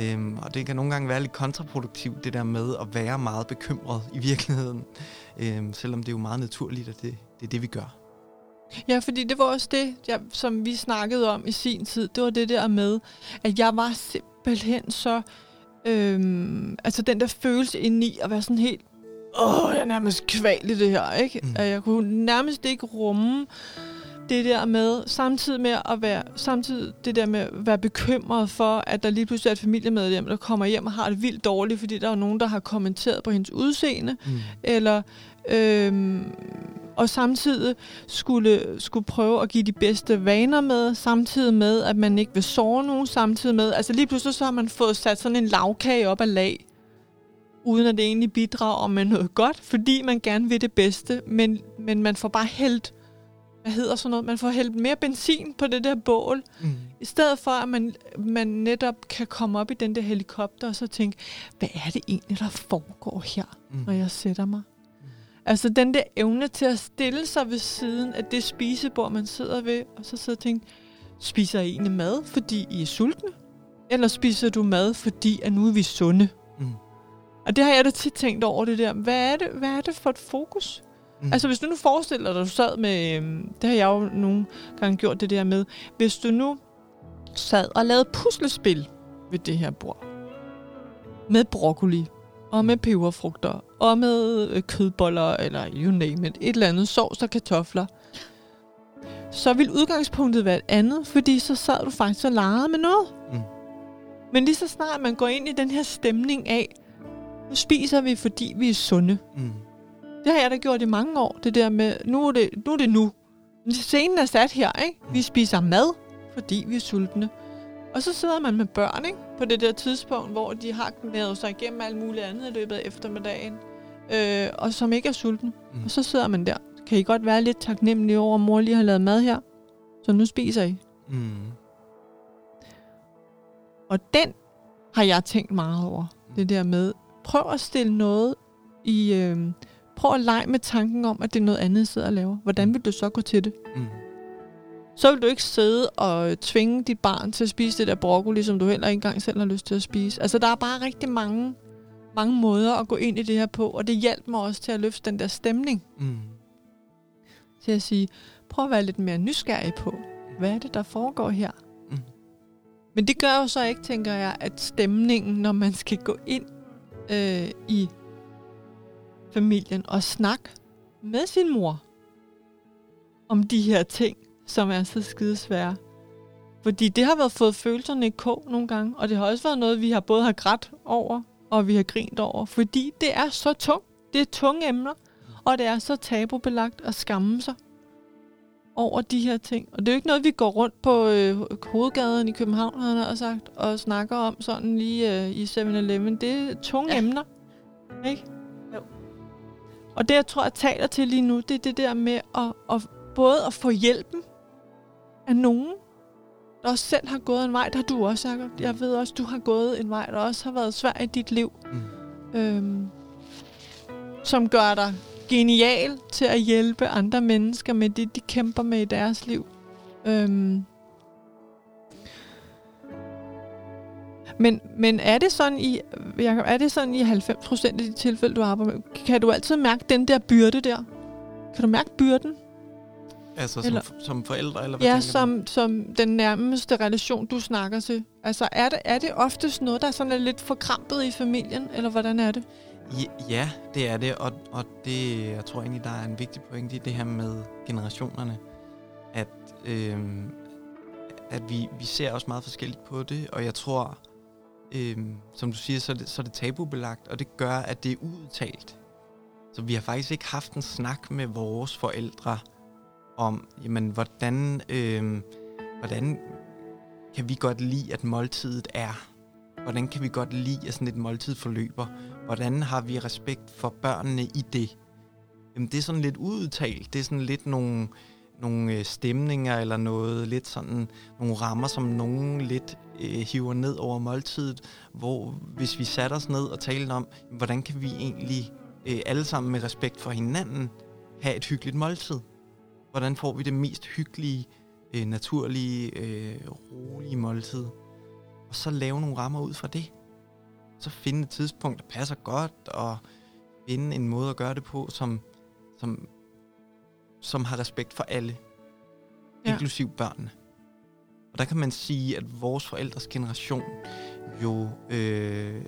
Øhm, og det kan nogle gange være lidt kontraproduktivt, det der med at være meget bekymret i virkeligheden. Øhm, selvom det er jo meget naturligt, at det, det er det, vi gør. Ja, fordi det var også det, jeg, som vi snakkede om i sin tid. Det var det der med, at jeg var simpelthen så... Øhm, altså den der følelse indeni at være sådan helt... Åh, jeg er nærmest kvalt i det her, ikke? Mm. At jeg kunne nærmest ikke rumme det der med, samtidig med at være, samtidig det der med at være bekymret for, at der lige pludselig er et familiemedlem, der kommer hjem og har det vildt dårligt, fordi der er nogen, der har kommenteret på hendes udseende, mm. eller øhm, og samtidig skulle, skulle prøve at give de bedste vaner med, samtidig med, at man ikke vil sove nogen, samtidig med, altså lige pludselig så har man fået sat sådan en lavkage op af lag, uden at det egentlig bidrager med noget godt, fordi man gerne vil det bedste, men, men man får bare hældt hvad hedder sådan noget, man får hældt mere benzin på det der bål, mm. i stedet for, at man, man netop kan komme op i den der helikopter og så tænke, hvad er det egentlig, der foregår her, mm. når jeg sætter mig? Altså den der evne til at stille sig ved siden af det spisebord, man sidder ved, og så sidde og tænke, spiser I egentlig mad, fordi I er sultne? Eller spiser du mad, fordi at nu er vi sunde? Mm. Og det har jeg da tit tænkt over det der. Hvad er det, hvad er det for et fokus? Mm. Altså hvis du nu forestiller dig, at du sad med, øhm, det har jeg jo nogle gange gjort det der med, hvis du nu sad og lavede puslespil ved det her bord, med broccoli, og med peberfrugter, og med øh, kødboller, eller you name it, et eller andet sovs og kartofler, så vil udgangspunktet være et andet, fordi så sad du faktisk og legede med noget. Mm. Men lige så snart man går ind i den her stemning af, nu spiser vi, fordi vi er sunde. Mm det har jeg da gjort i mange år, det der med, nu er det nu. Er det nu. Scenen er sat her, ikke? Vi spiser mad, fordi vi er sultne. Og så sidder man med børn, ikke? På det der tidspunkt, hvor de har knæret sig igennem alt muligt andet i løbet af eftermiddagen. Øh, og som ikke er sultne. Mm. Og så sidder man der. Kan I godt være lidt taknemmelige over, at mor lige har lavet mad her? Så nu spiser I. Mm. Og den har jeg tænkt meget over. Mm. Det der med, prøv at stille noget i... Øh, prøv at lege med tanken om, at det er noget andet, I sidder og laver. Hvordan vil du så gå til det? Mm. Så vil du ikke sidde og tvinge dit barn til at spise det der broccoli, som du heller ikke engang selv har lyst til at spise. Altså, der er bare rigtig mange, mange måder at gå ind i det her på, og det hjælper mig også til at løfte den der stemning. Mm. Til at sige, prøv at være lidt mere nysgerrig på, hvad er det, der foregår her? Mm. Men det gør jo så ikke, tænker jeg, at stemningen, når man skal gå ind øh, i familien og snakke med sin mor om de her ting, som er så skidesvære. Fordi det har været fået følelserne i kog nogle gange, og det har også været noget, vi har både har grædt over, og vi har grint over. Fordi det er så tungt. Det er tunge emner, og det er så tabubelagt at skamme sig over de her ting. Og det er jo ikke noget, vi går rundt på øh, hovedgaden i København, han har sagt, og snakker om sådan lige øh, i 7-Eleven. Det er tunge ja. emner, ikke? Og det, jeg tror, jeg taler til lige nu, det er det der med at, at både at få hjælpen af nogen, der også selv har gået en vej, der har du også, Jacob. Jeg ved også, du har gået en vej, der også har været svær i dit liv. Mm. Øhm, som gør dig genial til at hjælpe andre mennesker med det, de kæmper med i deres liv. Øhm, Men, men er det sådan i, Jacob, er det sådan i 90% af de tilfælde, du arbejder med, kan du altid mærke den der byrde der? Kan du mærke byrden? Altså eller, som, som forældre, eller hvad Ja, som, som den nærmeste relation, du snakker til. Altså er det, er det oftest noget, der er sådan lidt forkrampet i familien, eller hvordan er det? Ja, det er det, og, og det, jeg tror egentlig, der er en vigtig pointe i det her med generationerne, at, øhm, at vi, vi ser også meget forskelligt på det, og jeg tror, øhm, som du siger, så er, det, så er det tabubelagt, og det gør, at det er udtalt. Så vi har faktisk ikke haft en snak med vores forældre om, jamen, hvordan, øh, hvordan kan vi godt lide, at måltidet er? Hvordan kan vi godt lide, at sådan et måltid forløber? Hvordan har vi respekt for børnene i det? Jamen, det er sådan lidt udtalt. Det er sådan lidt nogle, nogle øh, stemninger eller noget lidt sådan nogle rammer, som nogen lidt øh, hiver ned over måltidet, hvor hvis vi satte os ned og talte om, hvordan kan vi egentlig øh, alle sammen med respekt for hinanden have et hyggeligt måltid? Hvordan får vi det mest hyggelige, øh, naturlige, øh, rolige måltid? Og så lave nogle rammer ud fra det. så finde et tidspunkt, der passer godt, og finde en måde at gøre det på, som, som, som har respekt for alle, ja. inklusiv børnene. Og der kan man sige, at vores forældres generation jo øh,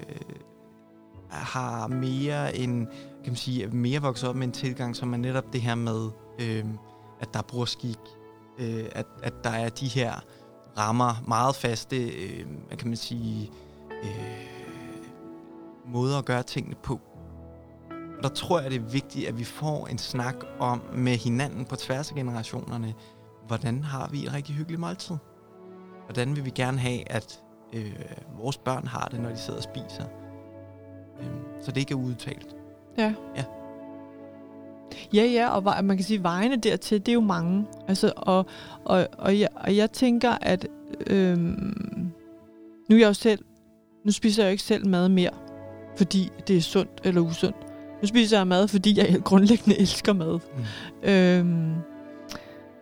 har mere en, kan man sige, mere vokset op med en tilgang, som er netop det her med, øh, at der er brorskik, øh, at, at der er de her rammer, meget faste, øh, hvad kan man sige, øh, måder at gøre tingene på. Og der tror jeg, det er vigtigt, at vi får en snak om med hinanden på tværs af generationerne, hvordan har vi et rigtig hyggeligt måltid? Hvordan vil vi gerne have, at øh, vores børn har det, når de sidder og spiser? Øh, så det ikke er udtalt. Ja. Ja. Ja, ja, og man kan sige, at vejene dertil, det er jo mange. Altså, og, og, og, jeg, og jeg tænker, at øhm, nu er jeg jo selv, nu spiser jeg jo ikke selv mad mere, fordi det er sundt eller usundt. Nu spiser jeg mad, fordi jeg grundlæggende elsker mad. Mm. Øhm,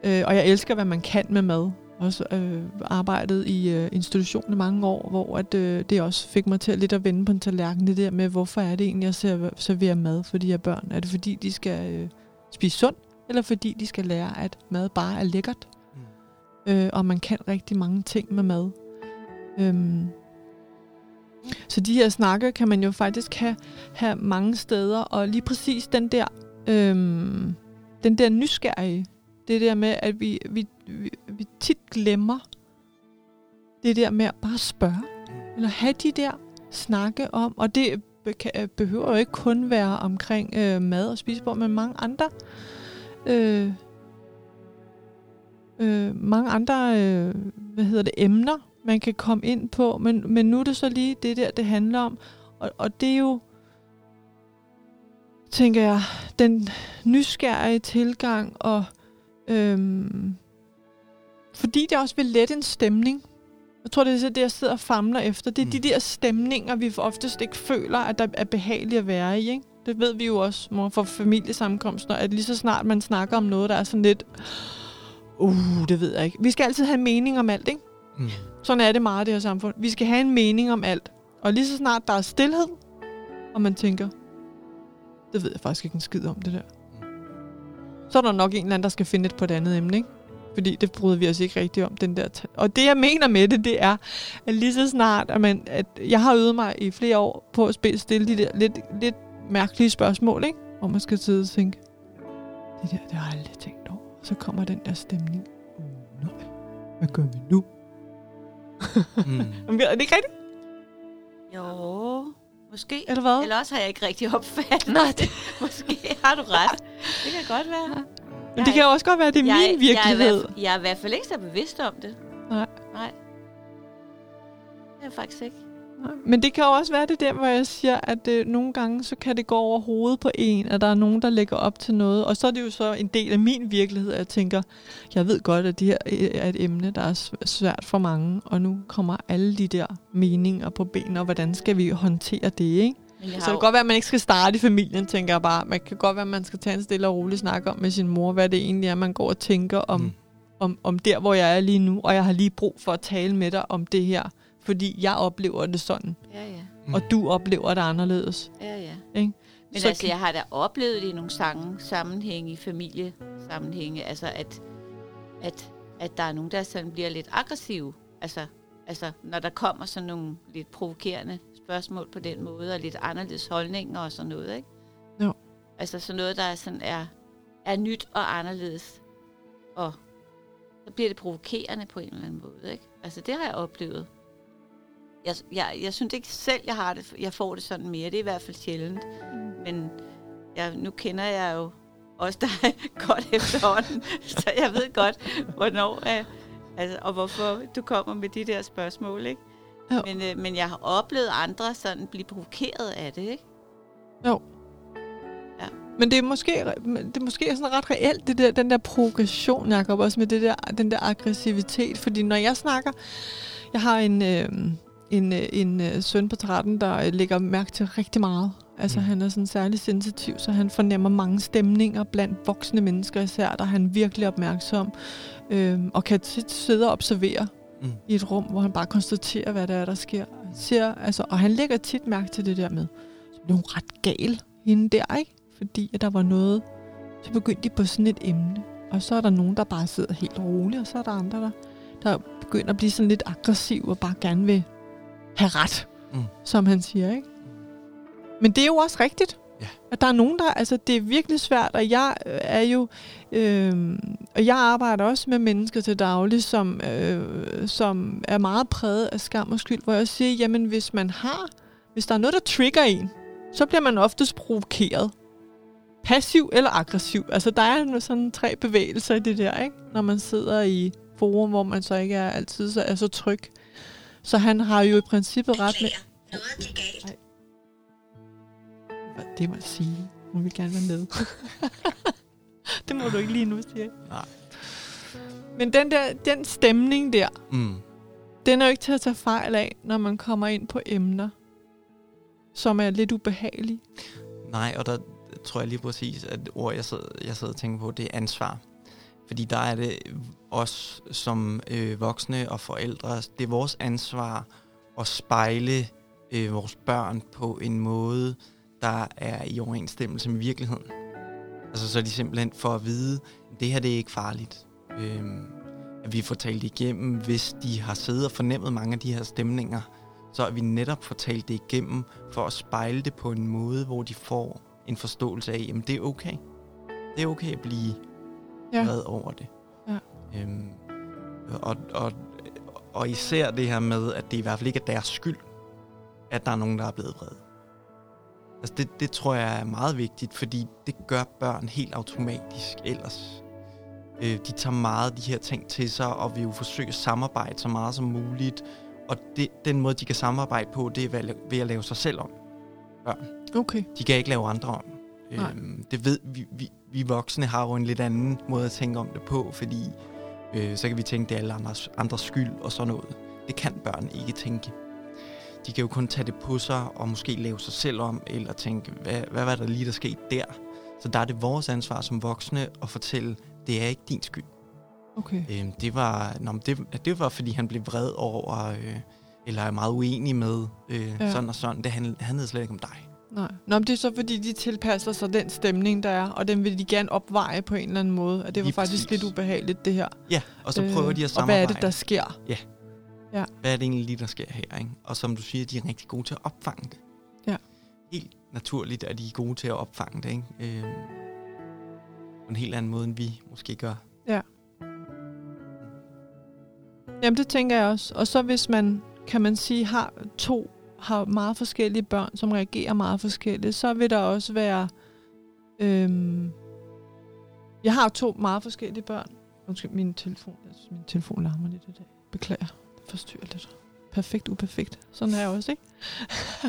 øh, og jeg elsker, hvad man kan med mad. Også øh, arbejdet i øh, institutionen i mange år, hvor at, øh, det også fik mig til at lidt at vende på en tallerken. Det der med, hvorfor er det egentlig, jeg serverer mad for de her børn? Er det fordi, de skal øh, spise sundt, eller fordi de skal lære, at mad bare er lækkert? Mm. Øh, og man kan rigtig mange ting med mad. Øhm, så de her snakke kan man jo faktisk have, have mange steder, og lige præcis den der, øhm, den der nysgerrige, det der med, at vi, vi, vi, vi tit glemmer det der med at bare spørge, eller have de der snakke om, og det behøver jo ikke kun være omkring øh, mad og spisebord, men mange andre øh, øh, mange andre øh, hvad hedder det emner, man kan komme ind på, men, men nu er det så lige det der, det handler om. Og, og det er jo, tænker jeg, den nysgerrige tilgang, og øhm, fordi det også vil lette en stemning. Jeg tror, det er det, jeg sidder og famler efter. Det er mm. de der stemninger, vi oftest ikke føler, at der er behageligt at være i. Ikke? Det ved vi jo også for familiesammenkomster, at lige så snart man snakker om noget, der er sådan lidt... Uh, det ved jeg ikke. Vi skal altid have en mening om alt, ikke? Mm. Sådan er det meget i det her samfund. Vi skal have en mening om alt. Og lige så snart der er stillhed, og man tænker, det ved jeg faktisk ikke en skid om, det der. Så er der nok en eller anden, der skal finde et på et andet emne, ikke? Fordi det bryder vi os ikke rigtigt om, den der... Og det, jeg mener med det, det er, at lige så snart, at, man, at jeg har øvet mig i flere år på at spille stille de der lidt, lidt mærkelige spørgsmål, ikke? Hvor man skal sidde og tænke, det der, det har jeg aldrig tænkt over. Så kommer den der stemning. Oh, nej, hvad gør vi nu? mm. [laughs] er det ikke rigtigt? Jo, måske. Eller hvad? Eller også har jeg ikke rigtig opfattet Nej, det. [laughs] måske har du ret. Det kan godt være. Men det kan jo også godt være, at det er jeg, min virkelighed. Jeg er, jeg er i hvert fald ikke så bevidst om det. Nej. Nej. Det er faktisk ikke. Men det kan jo også være det der, hvor jeg siger, at det, nogle gange så kan det gå over hovedet på en, at der er nogen, der lægger op til noget. Og så er det jo så en del af min virkelighed, at jeg tænker, jeg ved godt, at det her er et emne, der er svært for mange, og nu kommer alle de der meninger på benene, og hvordan skal vi håndtere det, ikke? Men så det kan godt være, at man ikke skal starte i familien, tænker jeg bare. Man kan godt være, at man skal tage en stille og rolig snak om med sin mor, hvad det egentlig er, man går og tænker om, mm. om, om der, hvor jeg er lige nu, og jeg har lige brug for at tale med dig om det her fordi jeg oplever det sådan. Ja, ja. Og du oplever det anderledes. Ja, ja. Ikke? Men så altså, jeg har da oplevet det i nogle sange, sammenhænge, i familiesammenhænge, altså at, at, at der er nogen, der sådan bliver lidt aggressive. Altså, altså, når der kommer sådan nogle lidt provokerende spørgsmål på den måde, og lidt anderledes holdninger og sådan noget, ikke? Jo. Altså sådan noget, der er, sådan er, er nyt og anderledes. Og så bliver det provokerende på en eller anden måde, ikke? Altså, det har jeg oplevet jeg, jeg, jeg synes ikke selv, jeg har det, jeg får det sådan mere. Det er i hvert fald sjældent. Men jeg, nu kender jeg jo også dig [laughs] godt efterhånden, så jeg ved godt, hvornår øh, altså, og hvorfor du kommer med de der spørgsmål. Ikke? Jo. Men, øh, men jeg har oplevet andre sådan blive provokeret af det, ikke? Jo. Ja. Men det er måske, det er måske sådan ret reelt, det der, den der provokation, Jacob, også med det der, den der aggressivitet. Fordi når jeg snakker, jeg har en, øh, en, øh, en øh, søn på 13, der øh, lægger mærke til rigtig meget. Altså mm. han er sådan særlig sensitiv, så han fornemmer mange stemninger blandt voksne mennesker især, der er han virkelig opmærksom. Øhm, og kan tit sidde og observere mm. i et rum, hvor han bare konstaterer, hvad der er, der sker. siger, altså, og han lægger tit mærke til det der med, så blev hun ret gal, hende der, ikke? Fordi at der var noget, så begyndte de på sådan et emne. Og så er der nogen, der bare sidder helt roligt, og så er der andre, der, der begynder at blive sådan lidt aggressiv og bare gerne vil have ret, mm. som han siger, ikke? Men det er jo også rigtigt. Ja. At der er nogen, der... Altså, det er virkelig svært, og jeg øh, er jo... Øh, og jeg arbejder også med mennesker til daglig, som, øh, som er meget præget af skam og skyld, hvor jeg siger, jamen hvis man har... Hvis der er noget, der trigger en, så bliver man oftest provokeret. Passiv eller aggressiv. Altså, der er sådan tre bevægelser i det der, ikke? Når man sidder i forum, hvor man så ikke er altid så, er så tryg. Så han har jo i princippet ret med... Noget gik galt. Det må jeg sige. Hun vil gerne være med. [laughs] det må du ikke lige nu sige. Nej. Men den der den stemning der, Mm. den er jo ikke til at tage fejl af, når man kommer ind på emner, som er lidt ubehagelige. Nej, og der tror jeg lige præcis, at ord, jeg sidder, jeg sidder og tænker på, det er ansvar. Fordi der er det os som øh, voksne og forældre, det er vores ansvar at spejle øh, vores børn på en måde, der er i overensstemmelse med virkeligheden. Altså så er de simpelthen for at vide, at det her det er ikke farligt. Øhm, at vi får talt igennem, hvis de har siddet og fornemmet mange af de her stemninger, så er vi netop får talt det igennem for at spejle det på en måde, hvor de får en forståelse af, at det er okay. Det er okay at blive ja. vred over det. Ja. Øhm, og, og, og især det her med, at det i hvert fald ikke er deres skyld, at der er nogen, der er blevet vrede. Altså det, det tror jeg er meget vigtigt, fordi det gør børn helt automatisk ellers. Øh, de tager meget af de her ting til sig, og vil jo forsøge at samarbejde så meget som muligt. Og det, den måde, de kan samarbejde på, det er ved at lave sig selv om. Børn. Okay. De kan ikke lave andre om. Øhm, det ved vi, vi, vi voksne har jo en lidt anden måde at tænke om det på, fordi øh, så kan vi tænke, det er alle andres, andres skyld og sådan noget. Det kan børn ikke tænke de kan jo kun tage det på sig og måske lave sig selv om, eller tænke, hvad, hvad var der lige, der skete der? Så der er det vores ansvar som voksne at fortælle, det er ikke din skyld. Okay. Øhm, det, var, nå, det, det var, fordi han blev vred over, øh, eller er meget uenig med øh, ja. sådan og sådan. Det handlede, handlede slet ikke om dig. Nej. Nå, men det er så, fordi de tilpasser sig den stemning, der er, og den vil de gerne opveje på en eller anden måde. At det var Lige faktisk præcis. lidt ubehageligt, det her. Ja, og så prøver øh, de at samarbejde. Og hvad er det, der sker? Ja, Ja. Hvad er det egentlig lige, der sker her? Ikke? Og som du siger, de er rigtig gode til at opfange det. Ja. Helt naturligt er de gode til at opfange det. Ikke? Øh, på en helt anden måde, end vi måske gør. Ja. Jamen, det tænker jeg også. Og så hvis man, kan man sige, har to har meget forskellige børn, som reagerer meget forskelligt, så vil der også være... Øhm, jeg har to meget forskellige børn. Undskyld, min telefon, altså, min telefon larmer lidt i dag. Beklager forstyrrer lidt. Perfekt, uperfekt. Sådan er jeg også, ikke?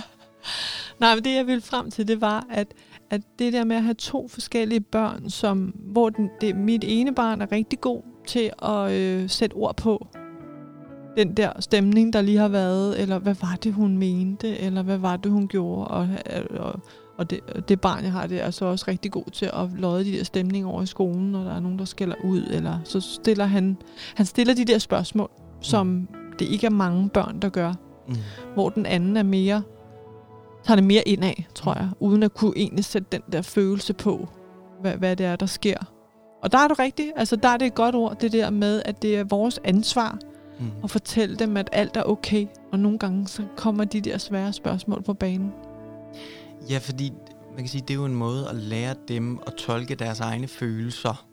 [laughs] Nej, men det jeg ville frem til, det var, at, at det der med at have to forskellige børn, som, hvor den, det, mit ene barn er rigtig god til at øh, sætte ord på den der stemning, der lige har været, eller hvad var det, hun mente, eller hvad var det, hun gjorde, og, og, og det, det barn, jeg har, det er så også rigtig god til at lodde de der stemninger over i skolen, når der er nogen, der skælder ud, eller så stiller han, han stiller de der spørgsmål, som mm det ikke er mange børn, der gør. Mm. Hvor den anden er mere, tager det mere ind af, tror jeg, uden at kunne egentlig sætte den der følelse på, hvad, hvad det er, der sker. Og der er det rigtigt, altså der er det et godt ord, det der med, at det er vores ansvar mm. at fortælle dem, at alt er okay. Og nogle gange så kommer de der svære spørgsmål på banen. Ja, fordi man kan sige, det er jo en måde at lære dem at tolke deres egne følelser,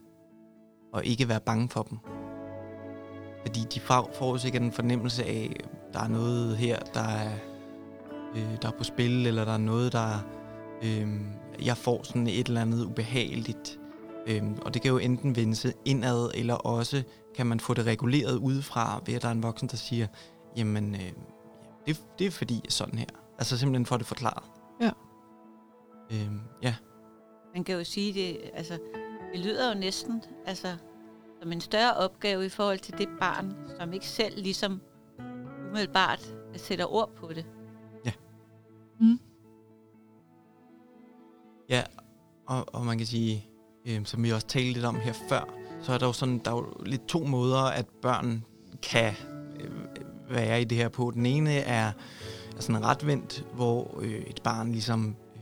og ikke være bange for dem. Fordi de får sikkert en fornemmelse af, at der er noget her, der er, øh, der er på spil, eller der er noget, der... Øh, jeg får sådan et eller andet ubehageligt. Øh, og det kan jo enten vende indad, eller også kan man få det reguleret udefra, ved at der er en voksen, der siger, jamen, øh, det, det er fordi sådan her. Altså simpelthen for det forklaret. Ja. Øh, ja. Man kan jo sige det, altså, det lyder jo næsten, altså, som en større opgave i forhold til det barn, som ikke selv ligesom umiddelbart sætter ord på det. Ja. Mm. Ja, og, og man kan sige, øh, som vi også talte lidt om her før, så er der jo sådan, der er jo lidt to måder, at børn kan øh, være i det her på. Den ene er er sådan ret vendt, hvor øh, et barn ligesom øh,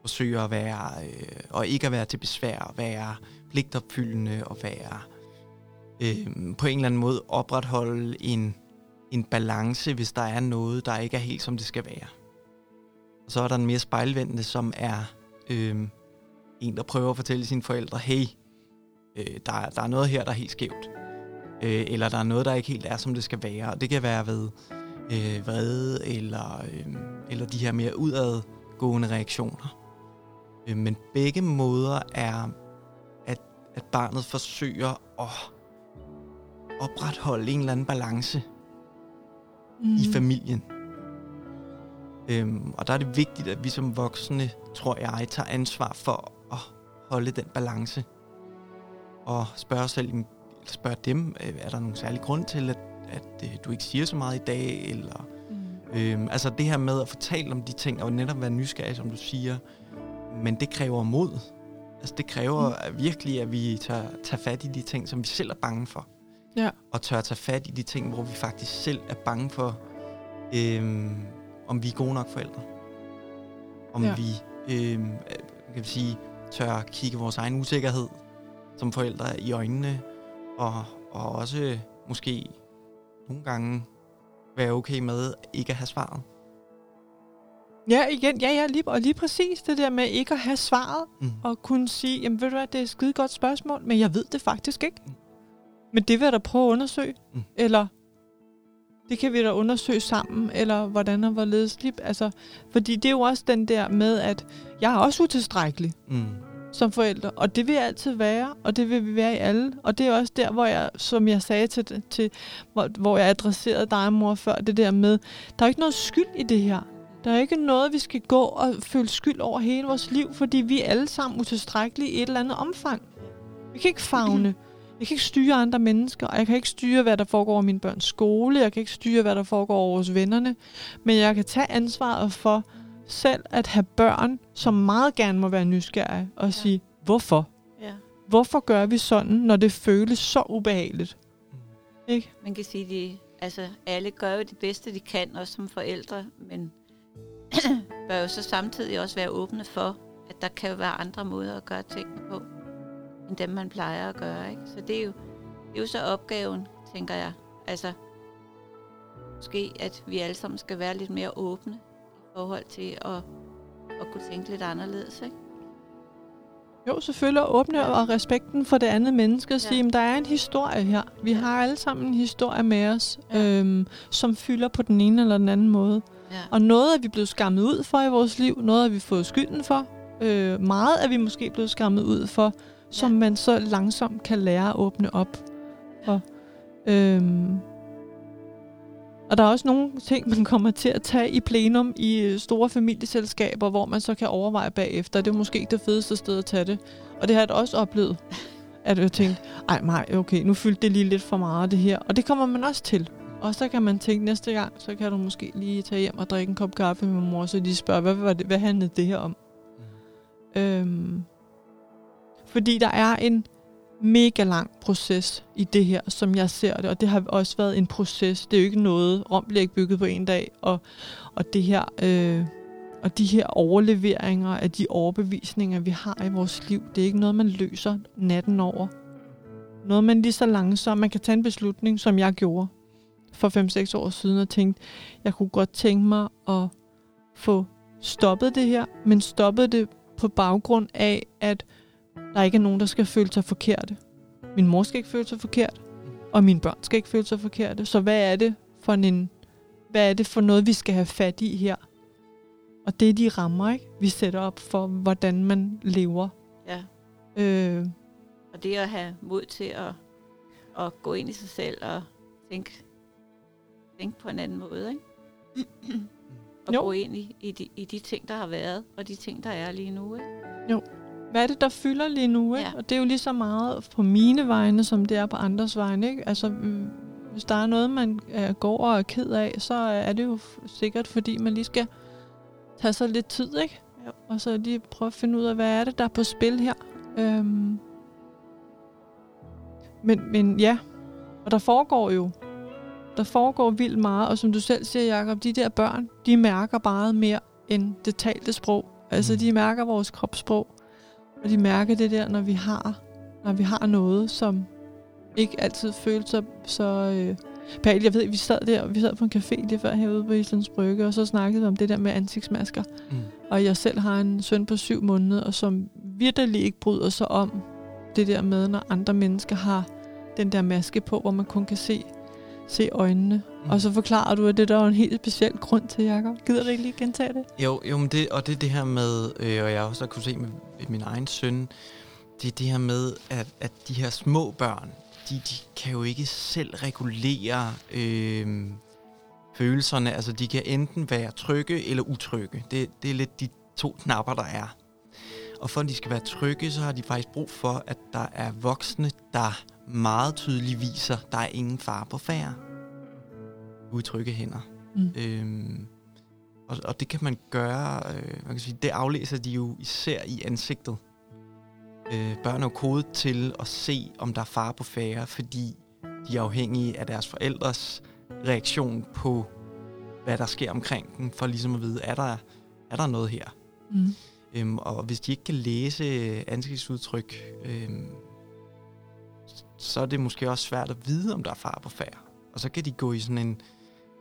forsøger at være, øh, og ikke at være til besvær, at være pligtopfyldende og være øh, på en eller anden måde opretholde en, en balance, hvis der er noget, der ikke er helt som det skal være. Og så er der en mere spejlvendende, som er øh, en, der prøver at fortælle sine forældre, hey, øh, der, der er noget her, der er helt skævt. Øh, eller der er noget, der ikke helt er, som det skal være. Og det kan være ved øh, vrede, eller, øh, eller de her mere udadgående reaktioner. Øh, men begge måder er, at, barnet forsøger at opretholde en eller anden balance mm. i familien. Øhm, og der er det vigtigt, at vi som voksne, tror jeg, tager ansvar for at holde den balance. Og spørge selv, spørge dem, øh, er der nogen særlig grund til, at, at øh, du ikke siger så meget i dag? Eller, mm. øhm, altså det her med at fortælle om de ting, og netop være nysgerrig, som du siger, men det kræver mod. Altså det kræver mm. virkelig, at vi tager, tager fat i de ting, som vi selv er bange for. Ja. Og tør tage fat i de ting, hvor vi faktisk selv er bange for, øhm, om vi er gode nok forældre. Om ja. vi øhm, kan vi sige, tør kigge vores egen usikkerhed som forældre i øjnene, og, og også måske nogle gange være okay med ikke at have svaret. Ja, igen, ja, ja, lige, og lige præcis det der med ikke at have svaret, mm. og kunne sige, jamen ved du hvad, det er et skide godt spørgsmål, men jeg ved det faktisk ikke. Mm. Men det vil jeg da prøve at undersøge. Mm. Eller det kan vi da undersøge sammen, eller hvordan og hvorledes. Altså, fordi det er jo også den der med, at jeg er også utilstrækkelig mm. som forældre, og det vil jeg altid være, og det vil vi være i alle. Og det er også der, hvor jeg, som jeg sagde til, til hvor, hvor jeg adresserede dig, mor, før, det der med, der er ikke noget skyld i det her. Der er ikke noget, vi skal gå og føle skyld over hele vores liv, fordi vi er alle sammen utilstrækkelige i et eller andet omfang. Vi kan ikke fagne. Jeg kan ikke styre andre mennesker, og jeg kan ikke styre, hvad der foregår i min børns skole. Jeg kan ikke styre, hvad der foregår over hos vennerne. Men jeg kan tage ansvaret for selv at have børn, som meget gerne må være nysgerrige og ja. sige, hvorfor? Ja. Hvorfor gør vi sådan, når det føles så ubehageligt? Mm. Ikke? Man kan sige, at altså, alle gør jo det bedste, de kan, også som forældre, men [coughs] bør jo så samtidig også være åbne for, at der kan jo være andre måder at gøre tingene på end dem, man plejer at gøre. Ikke? Så det er, jo, det er jo så opgaven, tænker jeg. Altså, måske, at vi alle sammen skal være lidt mere åbne i forhold til at, at kunne tænke lidt anderledes. Ikke? Jo, selvfølgelig åbne ja. og respekten for det andet menneske. At ja. sige, at der er en historie her. Vi har alle sammen en historie med os, ja. øhm, som fylder på den ene eller den anden måde. Ja. Og noget er vi blevet skammet ud for i vores liv. Noget er vi fået skylden for. Øh, meget er vi måske blevet skammet ud for som man så langsomt kan lære at åbne op for. Øhm, og der er også nogle ting, man kommer til at tage i plenum i øh, store familieselskaber, hvor man så kan overveje bagefter. Det er måske ikke det fedeste sted at tage det. Og det har jeg da også oplevet, at jeg tænkte, ej nej, okay, nu fyldte det lige lidt for meget det her. Og det kommer man også til. Og så kan man tænke næste gang, så kan du måske lige tage hjem og drikke en kop kaffe med mor, så de spørger, hvad, hvad, hvad handlede det her om? Mm. Øhm, fordi der er en mega lang proces i det her, som jeg ser det, og det har også været en proces. Det er jo ikke noget, Rom bliver ikke bygget på en dag, og, og det her... Øh, og de her overleveringer af de overbevisninger, vi har i vores liv, det er ikke noget, man løser natten over. Noget, man lige så langsomt, man kan tage en beslutning, som jeg gjorde for 5-6 år siden, og tænkte, jeg kunne godt tænke mig at få stoppet det her, men stoppet det på baggrund af, at der ikke er nogen, der skal føle sig forkerte. Min mor skal ikke føle sig forkert, og mine børn skal ikke føle sig forkerte. Så hvad er det for en hvad er det for noget, vi skal have fat i her? Og det er de rammer, ikke? vi sætter op for, hvordan man lever. Ja. Øh. Og det at have mod til at, at gå ind i sig selv og tænke, tænke på en anden måde. Ikke? [clears throat] og jo. gå ind i, i, de, i de ting, der har været, og de ting, der er lige nu. Ikke? Jo hvad er det, der fylder lige nu? Ikke? Ja. Og det er jo lige så meget på mine vegne, som det er på andres vegne. Ikke? Altså, mm, hvis der er noget, man uh, går og er ked af, så er det jo sikkert, fordi man lige skal tage sig lidt tid, ikke? Ja. Og så lige prøve at finde ud af, hvad er det, der er på spil her. Øhm. Men, men ja, og der foregår jo Der foregår vildt meget, og som du selv siger, Jacob, de der børn, de mærker meget mere end det talte sprog. Altså, Mm. de mærker vores kropssprog, og de mærker det der, når vi har, når vi har noget, som ikke altid føles så, så øh, behageligt. Jeg ved, vi sad der, vi sad på en café lige før herude på Islands Brygge, og så snakkede vi om det der med ansigtsmasker. Mm. Og jeg selv har en søn på syv måneder, og som virkelig ikke bryder sig om det der med, når andre mennesker har den der maske på, hvor man kun kan se, se øjnene. Mm. Og så forklarer du, at det der er en helt speciel grund til, Jacob. Gider du ikke lige gentage det? Jo, jo men det, og det er det her med, øh, og jeg også har kunne se med, med min egen søn, det er det her med, at, at de her små børn, de, de kan jo ikke selv regulere øh, følelserne. Altså, de kan enten være trygge eller utrygge. Det, det er lidt de to knapper, der er. Og for at de skal være trygge, så har de faktisk brug for, at der er voksne, der meget tydeligt viser, der er ingen far på færre. Utrygge hænder. Mm. Øhm, og, og det kan man gøre, øh, man kan sige, det aflæser de jo især i ansigtet. Øh, børn er jo kodet til at se, om der er fare på færre, fordi de er afhængige af deres forældres reaktion på, hvad der sker omkring dem, for ligesom at vide, er der, er der noget her? Mm. Øhm, og hvis de ikke kan læse øh, ansigtsudtryk, øhm, så er det måske også svært at vide, om der er far på færd. Og så kan de gå i sådan en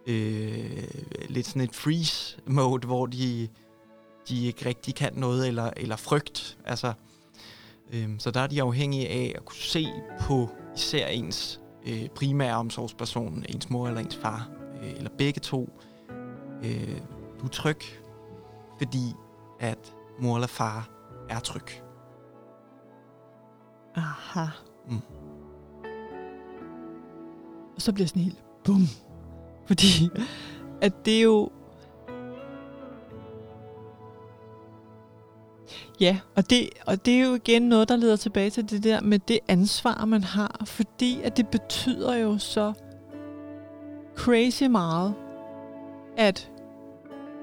øh, lidt sådan et freeze mode, hvor de, de ikke rigtig kan noget, eller, eller frygt. Altså, øhm, så der er de afhængige af at kunne se på især ens øh, primære omsorgsperson, ens mor eller ens far, øh, eller begge to. Øh, du er tryg, fordi at mor eller far er tryg. Aha. Mm. Og så bliver jeg sådan helt bum. Fordi at det er jo... Ja, og det, og det er jo igen noget, der leder tilbage til det der med det ansvar, man har. Fordi at det betyder jo så crazy meget, at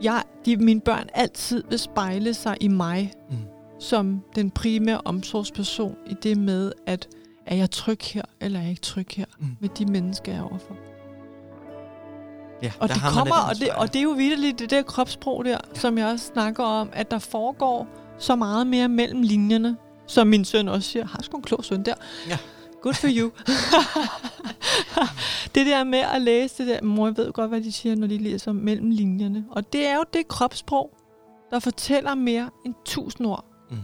jeg, de, mine børn altid vil spejle sig i mig Mm. som den primære omsorgsperson i det med, at er jeg tryg her, eller er jeg ikke tryg her Mm. med de mennesker, jeg er overfor. Ja, Og det kommer, og det, og det er jo virkelig det der kropssprog der, ja. som jeg også snakker om, at der foregår så meget mere mellem linjerne, som min søn også siger, har sgu en klog søn der. Ja. Good for you. [laughs] det der med at læse det der, mor jeg ved godt, hvad de siger, når de læser mellem linjerne. Og det er jo det kropssprog, der fortæller mere end tusind ord. Mm.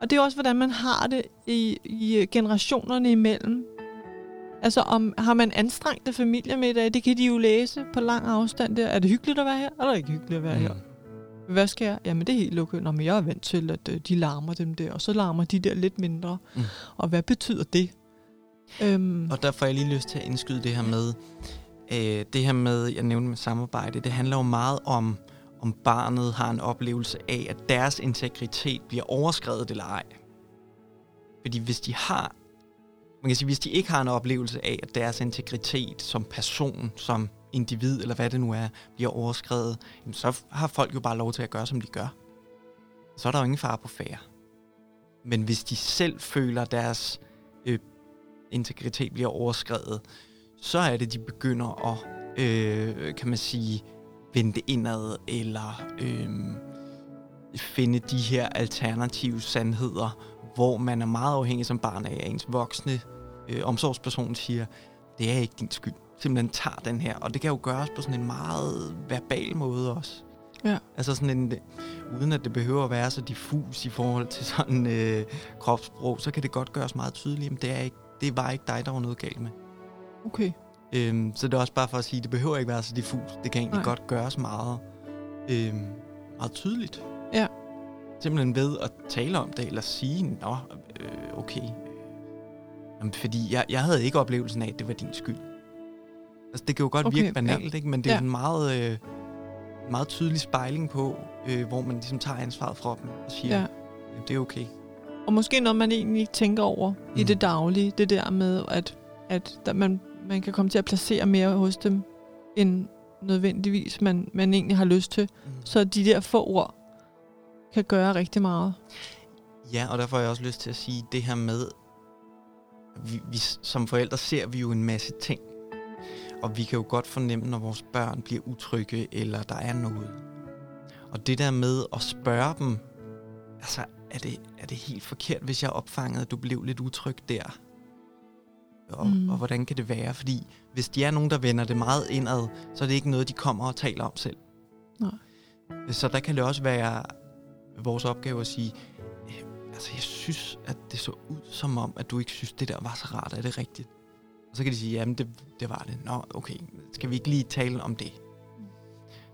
Og det er også, hvordan man har det i, i generationerne imellem. Altså, om, har man anstrengte familiemiddag, det kan de jo læse på lang afstand der. Er det hyggeligt at være her? Eller er det ikke hyggeligt at være mm. her? Hvad skal jeg? Jamen, det er helt okay. Nå, men jeg er vant til, at øh, de larmer dem der, og så larmer de der lidt mindre. Mm. Og hvad betyder det? Øhm, Og der får jeg lige lyst til at indskyde det her med, øh, det her med, jeg nævnte med samarbejde, det handler jo meget om, om barnet har en oplevelse af, at deres integritet bliver overskrevet eller ej. Fordi hvis de har, man kan sige, hvis de ikke har en oplevelse af, at deres integritet som person, som individ, eller hvad det nu er, bliver overskrevet, jamen så har folk jo bare lov til at gøre, som de gør. Så er der jo ingen fare på færre. Men hvis de selv føler, at deres øh, integritet bliver overskrevet, så er det, de begynder at, øh, kan man sige, vende indad, eller øh, finde de her alternative sandheder, hvor man er meget afhængig som barn af, at ens voksne øh, omsorgsperson siger, det er ikke din skyld. Simpelthen tager den her. Og det kan jo gøres på sådan en meget verbal måde også. Ja. Altså sådan en, uden at det behøver at være så diffus i forhold til sådan øh, kropssprog, så kan det godt gøres meget tydeligt, at det, er ikke, det var ikke dig, der var noget galt med. okay. Øhm, så det er også bare for at sige, at det behøver ikke være så diffus. Det kan egentlig Nej. Godt gøres meget, øhm, meget tydeligt. Ja. Simpelthen ved at tale om det, eller sige, nå, øh, okay. Jamen, fordi jeg, jeg havde ikke oplevelsen af, at det var din skyld. Altså, det kan jo godt Okay, virke ja. banalt, ikke? men det er Ja. en meget, øh, meget tydelig spejling på, øh, hvor man ligesom tager ansvaret fra dem og siger, ja. det er okay. Og måske noget, man egentlig ikke tænker over mm. i Mm. det daglige. Det der med, at, at der, man, man kan komme til at placere mere hos dem, end nødvendigvis man, man egentlig har lyst til. Mm. Så de der få ord kan gøre rigtig meget. Ja, og derfor har jeg også lyst til at sige det her med, vi, vi, som forældre ser vi jo en masse ting. Og vi kan jo godt fornemme, når vores børn bliver utrygge, eller der er noget. Og det der med at spørge dem, altså, er det, er det helt forkert, hvis jeg opfangede, at du blev lidt utryg der? Og, mm. og hvordan kan det være? Fordi hvis de er nogen, der vender det meget indad, så er det ikke noget, de kommer og taler om selv. Nej. Så der kan det også være vores opgave at sige, øh, altså jeg synes, at det så ud som om, at du ikke synes, det der var så rart. Er det rigtigt? Og så kan de sige, jamen det, det var det. Nå, okay, skal vi ikke lige tale om det?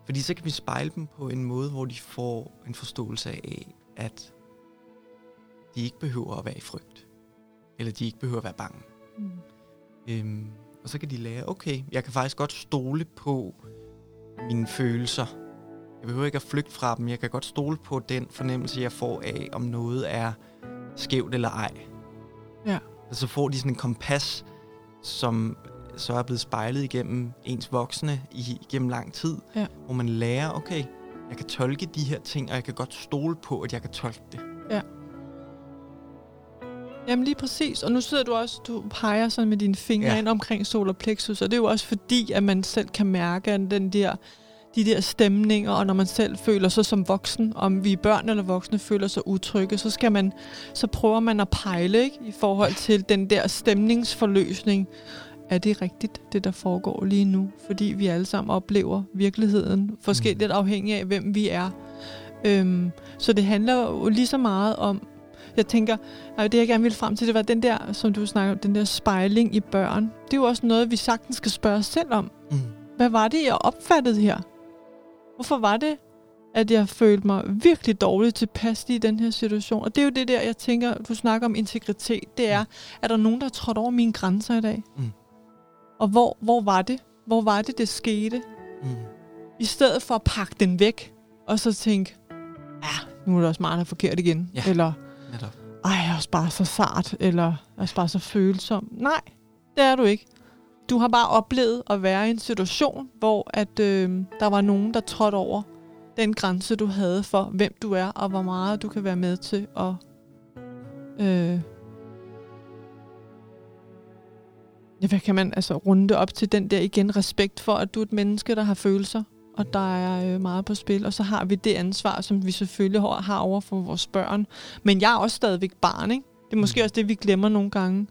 Fordi så kan vi spejle dem på en måde, hvor de får en forståelse af, at de ikke behøver at være i frygt. Eller de ikke behøver at være bange. Mm. Øhm, og så kan de lære, okay, jeg kan faktisk godt stole på mine følelser. Jeg behøver ikke at flygte fra dem. Jeg kan godt stole på den fornemmelse, jeg får af, om noget er skævt eller ej. Ja. Og så får de sådan en kompas, som så er blevet spejlet igennem ens voksne i, igennem lang tid, ja. hvor man lærer, okay, jeg kan tolke de her ting, og jeg kan godt stole på, at jeg kan tolke det. Ja. Jamen lige præcis. Og nu sidder du også, du peger sådan med dine fingre ja. ind omkring solar plexus, og det er jo også fordi, at man selv kan mærke at den der, de der stemninger, og når man selv føler sig som voksen, om vi er børn eller voksne føler sig utrygge, så skal man, så prøver man at pejle ikke, i forhold til den der stemningsforløsning. Er det rigtigt, det der foregår lige nu? Fordi vi alle sammen oplever virkeligheden forskelligt mm. afhængig af, hvem vi er. Øhm, så det handler jo lige så meget om, jeg tænker, at det jeg gerne ville frem til, det var den der, som du snakker om, den der spejling i børn. Det er jo også noget, vi sagtens skal spørge os selv om. Mm. Hvad var det, jeg opfattede her? Hvorfor var det, at jeg følte mig virkelig dårligt tilpas i den her situation? Og det er jo det der, jeg tænker, du snakker om integritet. Det er, er der nogen, der har trådt over mine grænser i dag? Mm. Og hvor, hvor var det? Hvor var det, det skete? Mm. I stedet for at pakke den væk, og så tænke, ja, nu er det også meget forkert igen. Ja. Eller, Netop. Ej, jeg er også bare så sart, eller jeg er også bare så følsom. Nej, det er du ikke. Du har bare oplevet at være i en situation, hvor at øh, der var nogen, der trådte over den grænse, du havde for, hvem du er, og hvor meget du kan være med til at... Øh, ja, hvad kan man altså runde op til den der igen respekt for, at du er et menneske, der har følelser, og der er øh, meget på spil. Og så har vi det ansvar, som vi selvfølgelig har, over for vores børn. Men jeg er også stadigvæk barn, ikke? Det er måske også det, vi glemmer nogle gange.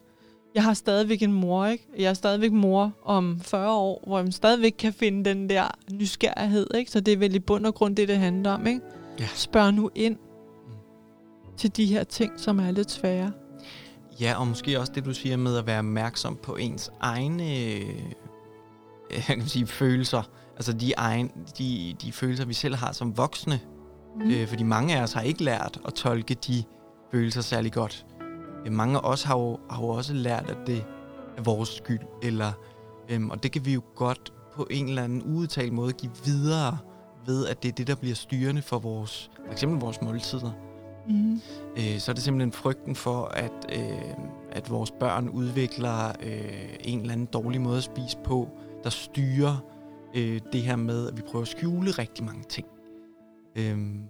Jeg har stadigvæk en mor, ikke? Jeg er stadigvæk mor om 40 år, hvor jeg stadigvæk kan finde den der nysgerrighed, ikke? Så det er vel i bund og grund det, det handler om, ikke? Ja. Spørg nu ind til de her ting, som er lidt svære. Ja, og måske også det, du siger med at være opmærksom på ens egne øh, [laughs] kan sige, følelser. Altså de, egen, de, de følelser, vi selv har som voksne. Mm. Øh, fordi mange af os har ikke lært at tolke de følelser særlig godt. Øh, mange af os har jo, har jo også lært, at det er vores skyld. Eller, øhm, og det kan vi jo godt på en eller anden udtalt måde give videre ved, at det er det, der bliver styrende for vores, for eksempel vores måltider. Mm. Øh, så er det simpelthen frygten for, at, øh, at vores børn udvikler øh, en eller anden dårlig måde at spise på, der styrer øh, det her med, at vi prøver at skjule rigtig mange ting. Øhm,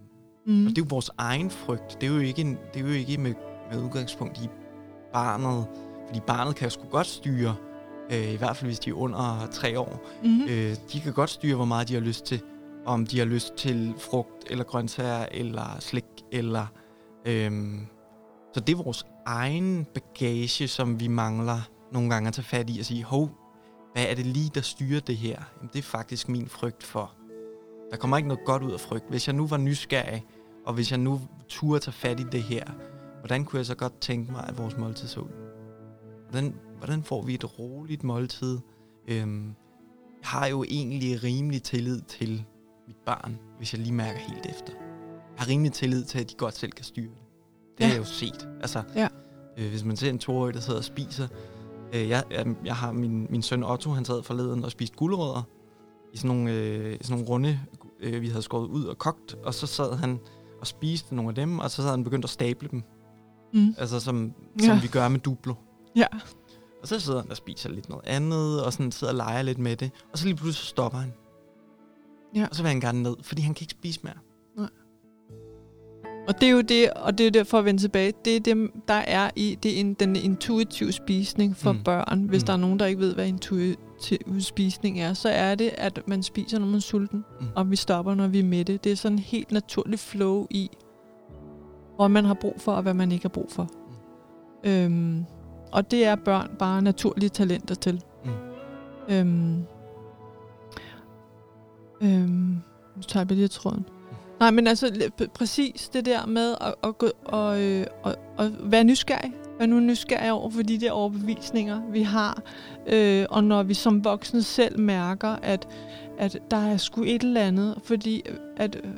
mm. Og det er jo vores egen frygt. Det er jo ikke, en, det er jo ikke med, med udgangspunkt i barnet, fordi barnet kan jo sgu godt styre, øh, i hvert fald hvis de er under tre år. Mm. Øh, de kan godt styre, hvor meget de har lyst til. Om de har lyst til frugt, eller grøntsager, eller slik, eller... Øhm, så det er vores egen bagage, som vi mangler nogle gange at tage fat i og sige, hov, hvad er det lige, der styrer det her? Jamen, det er faktisk min frygt for. Der kommer ikke noget godt ud af frygt. Hvis jeg nu var nysgerrig, og hvis jeg nu turde tage fat i det her, hvordan kunne jeg så godt tænke mig, at vores måltid så ud? Hvordan, hvordan får vi et roligt måltid? Øhm, jeg har jo egentlig rimelig tillid til mit barn, hvis jeg lige mærker helt efter. Jeg har rimelig tillid til, at de godt selv kan styre det. Det ja. har jeg jo set. Altså, ja. øh, hvis man ser en toårig, der sidder og spiser, jeg, jeg, jeg har min, min søn Otto, han sad forleden og spiste gulerødder i sådan nogle, øh, sådan nogle runde, øh, vi havde skåret ud og kogt, og så sad han og spiste nogle af dem, og så sad han begyndt at stable dem. Mm. Altså som, som Ja. vi gør med duplo. Ja. Og så sidder han og spiser lidt noget andet, og sådan sidder og leger lidt med det. Og så lige pludselig stopper han. Ja. Og så vil han gerne ned, fordi han kan ikke spise mere. Og det er jo det, og det er derfor at vende tilbage, det er det, der er i det er en, den intuitive spisning for Mm. børn. Hvis Mm. der er nogen, der ikke ved, hvad intuitiv spisning er, så er det, at man spiser, når man er sulten, mm. og vi stopper, når vi er mætte. Det er sådan en helt naturlig flow i, hvor man har brug for, og hvad man ikke har brug for. Mm. Øhm, og det er børn bare naturlige talenter til. Mm. Øhm, øhm, nu tager jeg lige tråden. Nej, men altså præcis det der med at, at, gå, og, øh, og, og være nysgerrig. Være nu nysgerrig over for de der overbevisninger, vi har. Øh, og når vi som voksne selv mærker, at, at der er sgu et eller andet. Fordi øh, at, øh,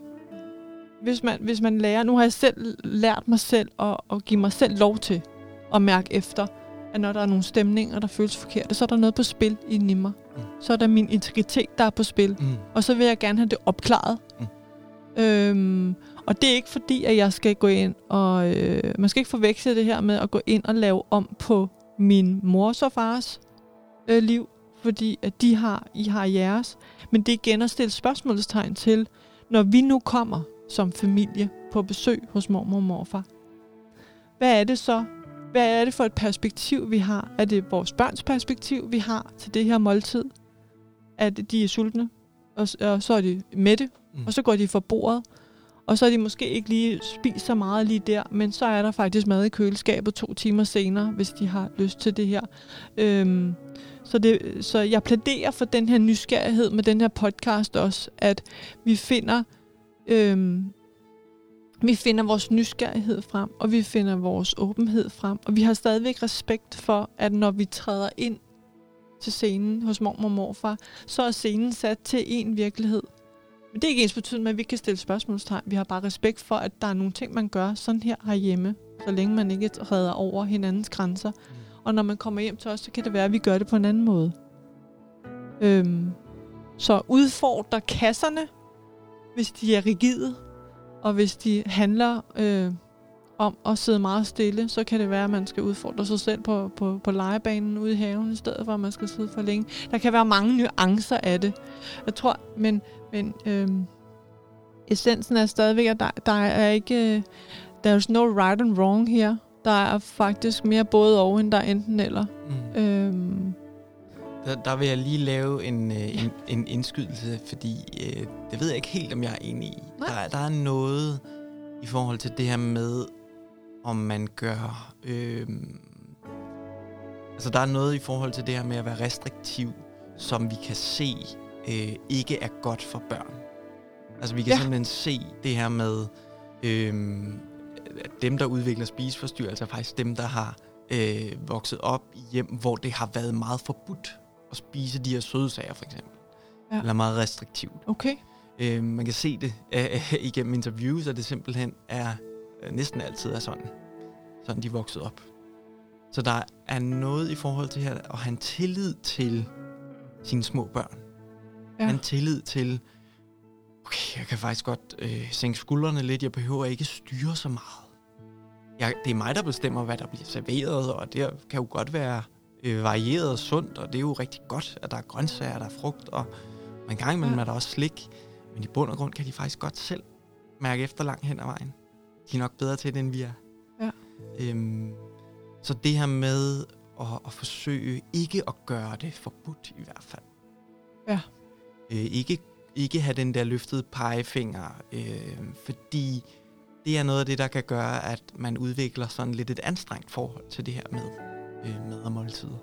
hvis, man, hvis man lærer... Nu har jeg selv lært mig selv at, at give mig selv lov til at mærke efter, at når der er nogle stemninger, der føles forkerte, så er der noget på spil inde i mig. Mm. Så er der min integritet, der er på spil. Mm. Og så vil jeg gerne have det opklaret. Mm. Øhm, og det er ikke fordi, at jeg skal gå ind og... Øh, man skal ikke forveksle det her med at gå ind og lave om på min mors og fars øh, liv, fordi at de har, I har jeres. Men det er igen at stille spørgsmålstegn til, når vi nu kommer som familie på besøg hos mormor og morfar. Hvad er det så? Hvad er det for et perspektiv, vi har? Er det vores børns perspektiv, vi har til det her måltid? At de er sultne, og, og så er de mætte, Mm. og så går de for bordet, og så er de måske ikke lige spist så meget lige der, men så er der faktisk mad i køleskabet to timer senere, hvis de har lyst til det her. Øhm, så, det, så jeg plæderer for den her nysgerrighed med den her podcast også, at vi finder, øhm, vi finder vores nysgerrighed frem, og vi finder vores åbenhed frem, og vi har stadigvæk respekt for, at når vi træder ind til scenen hos mormor og morfar, så er scenen sat til en virkelighed. Men det er ikke ens betydende med, at vi ikke kan stille spørgsmålstegn. Vi har bare respekt for, at der er nogle ting, man gør sådan her herhjemme, så længe man ikke redder over hinandens grænser. Og når man kommer hjem til os, så kan det være, at vi gør det på en anden måde. Øhm, så udfordre kasserne, hvis de er rigide, og hvis de handler øh, om at sidde meget stille, så kan det være, at man skal udfordre sig selv på, på, på legebanen ude i haven, i stedet for, at man skal sidde for længe. Der kan være mange nuancer af det. Jeg tror, men, men øhm, essensen er stadigvæk, at der, der er ikke... There's no right and wrong her. Der er faktisk mere både og, end der er enten eller. Mm. Øhm, Der, der vil jeg lige lave en, øh, en, en indskydelse, fordi øh, det ved jeg ikke helt, om jeg er enig i. Nej. Der, er- der er noget i forhold til det her med, om man gør... Øh, altså, der er noget i forhold til det her med at være restriktiv, som vi kan se øh, ikke er godt for børn. Altså, vi kan Ja. simpelthen se det her med, øh, at dem, der udvikler spiseforstyrrelser, er faktisk dem, der har øh, vokset op i hjem, hvor det har været meget forbudt at spise de her søde sager, for eksempel. Ja. Eller meget restriktivt. okay. Øh, man kan se det øh, [laughs] igennem interviews, at det simpelthen er øh, næsten altid er sådan. Sådan de er vokset op. Så der er noget i forhold til her, at have en tillid til sine små børn. Ja. En tillid til, okay, jeg kan faktisk godt øh, sænke skuldrene lidt, jeg behøver ikke styre så meget. Jeg, det er mig, der bestemmer, hvad der bliver serveret, og det kan jo godt være øh, varieret og sundt, og det er jo rigtig godt, at der er grøntsager, der er frugt, og en gang imellem Ja. ja. er der også slik. Men i bund og grund kan de faktisk godt selv mærke efter langt hen ad vejen. De er nok bedre til det, end vi er. Ja. Øhm, så det her med at, at forsøge ikke at gøre det forbudt i hvert fald. Ja. Øh, ikke, ikke have den der løftede pegefinger, øh, fordi det er noget af det, der kan gøre, at man udvikler sådan lidt et anstrengt forhold til det her med øh, mad og måltider.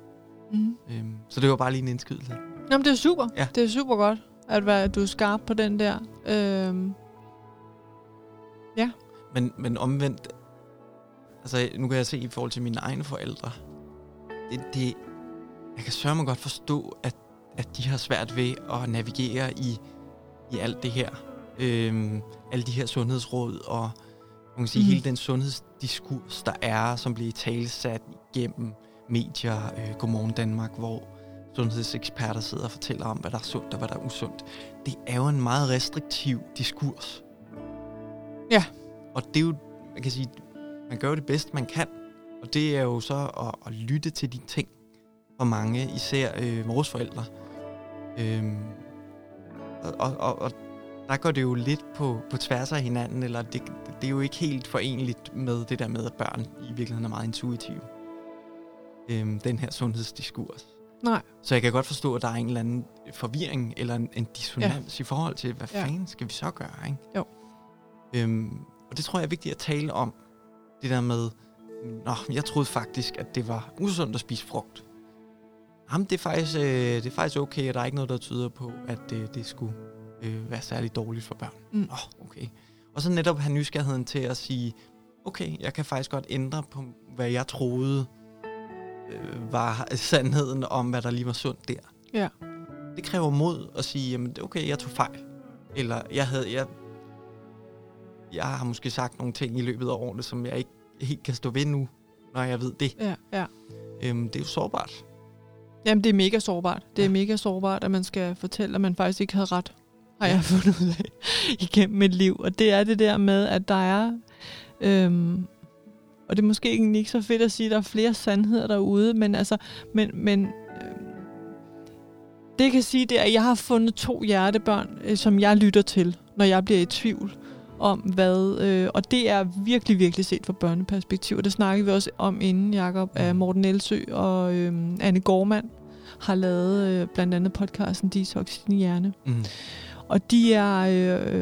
Mm. Øhm, så det var bare lige en indskydelse. Jamen, det er super. Ja. Det er super godt, at, være, at du er skarp på den der. Øhm, Men, men omvendt, altså nu kan jeg se i forhold til mine egne forældre, det, det, jeg kan sørge mig godt forstå, at, at de har svært ved at navigere i, i alt det her. Øhm, alle de her sundhedsråd og man kan sige, mm. hele den sundhedsdiskurs, der er, som bliver talsat igennem medier, øh, Godmorgen Danmark, hvor sundhedseksperter sidder og fortæller om, hvad der er sundt og hvad der er usundt. Det er jo en meget restriktiv diskurs. Ja. Og det er jo, man kan sige, man gør jo det bedst, man kan. Og det er jo så at, at lytte til de ting for mange, især øh, vores forældre. Øhm, og, og, og, der går det jo lidt på, på tværs af hinanden, eller det, det er jo ikke helt forenligt med det der med, at børn i virkeligheden er meget intuitive. Øhm, den her sundhedsdiskurs. Nej. Så jeg kan godt forstå, at der er en eller anden forvirring eller en, en dissonans ja. i forhold til, hvad Ja. fanden skal vi så gøre, ikke? Jo. Øhm, og det tror jeg er vigtigt at tale om. Det der med, Nå, jeg troede faktisk, at det var usundt at spise frugt. Jamen, det er faktisk, øh, det er faktisk okay, og der er ikke noget, der tyder på, at øh, det skulle øh, være særlig dårligt for børn. Mm. Nå, okay. Og så netop have nysgerrigheden til at sige, okay, jeg kan faktisk godt ændre på, hvad jeg troede øh, var sandheden om, hvad der lige var sundt der. Ja. Det kræver mod at sige, jamen okay, jeg tog fejl. Eller jeg havde, jeg, jeg har måske sagt nogle ting i løbet af årene, som jeg ikke helt kan stå ved nu, når jeg ved det. Ja, ja. Øhm, det er jo sårbart. Jamen, det er mega sårbart. Det er Ja. mega sårbart, at man skal fortælle, at man faktisk ikke havde ret, har jeg [laughs] fundet ud af igennem mit liv. Og det er det der med, at der er... Øhm, og det er måske egentlig ikke så fedt at sige, at der er flere sandheder derude, men altså... Men, men øhm, det jeg kan sige, det er, at jeg har fundet to hjertebørn, øh, som jeg lytter til, når jeg bliver i tvivl om hvad, øh, og det er virkelig, virkelig set fra børneperspektiv, og det snakkede vi også om inden, Jacob, af Morten Elsø og øh, Anne Gormand har lavet øh, blandt andet podcasten Detox din hjerne. Mm. Og de er,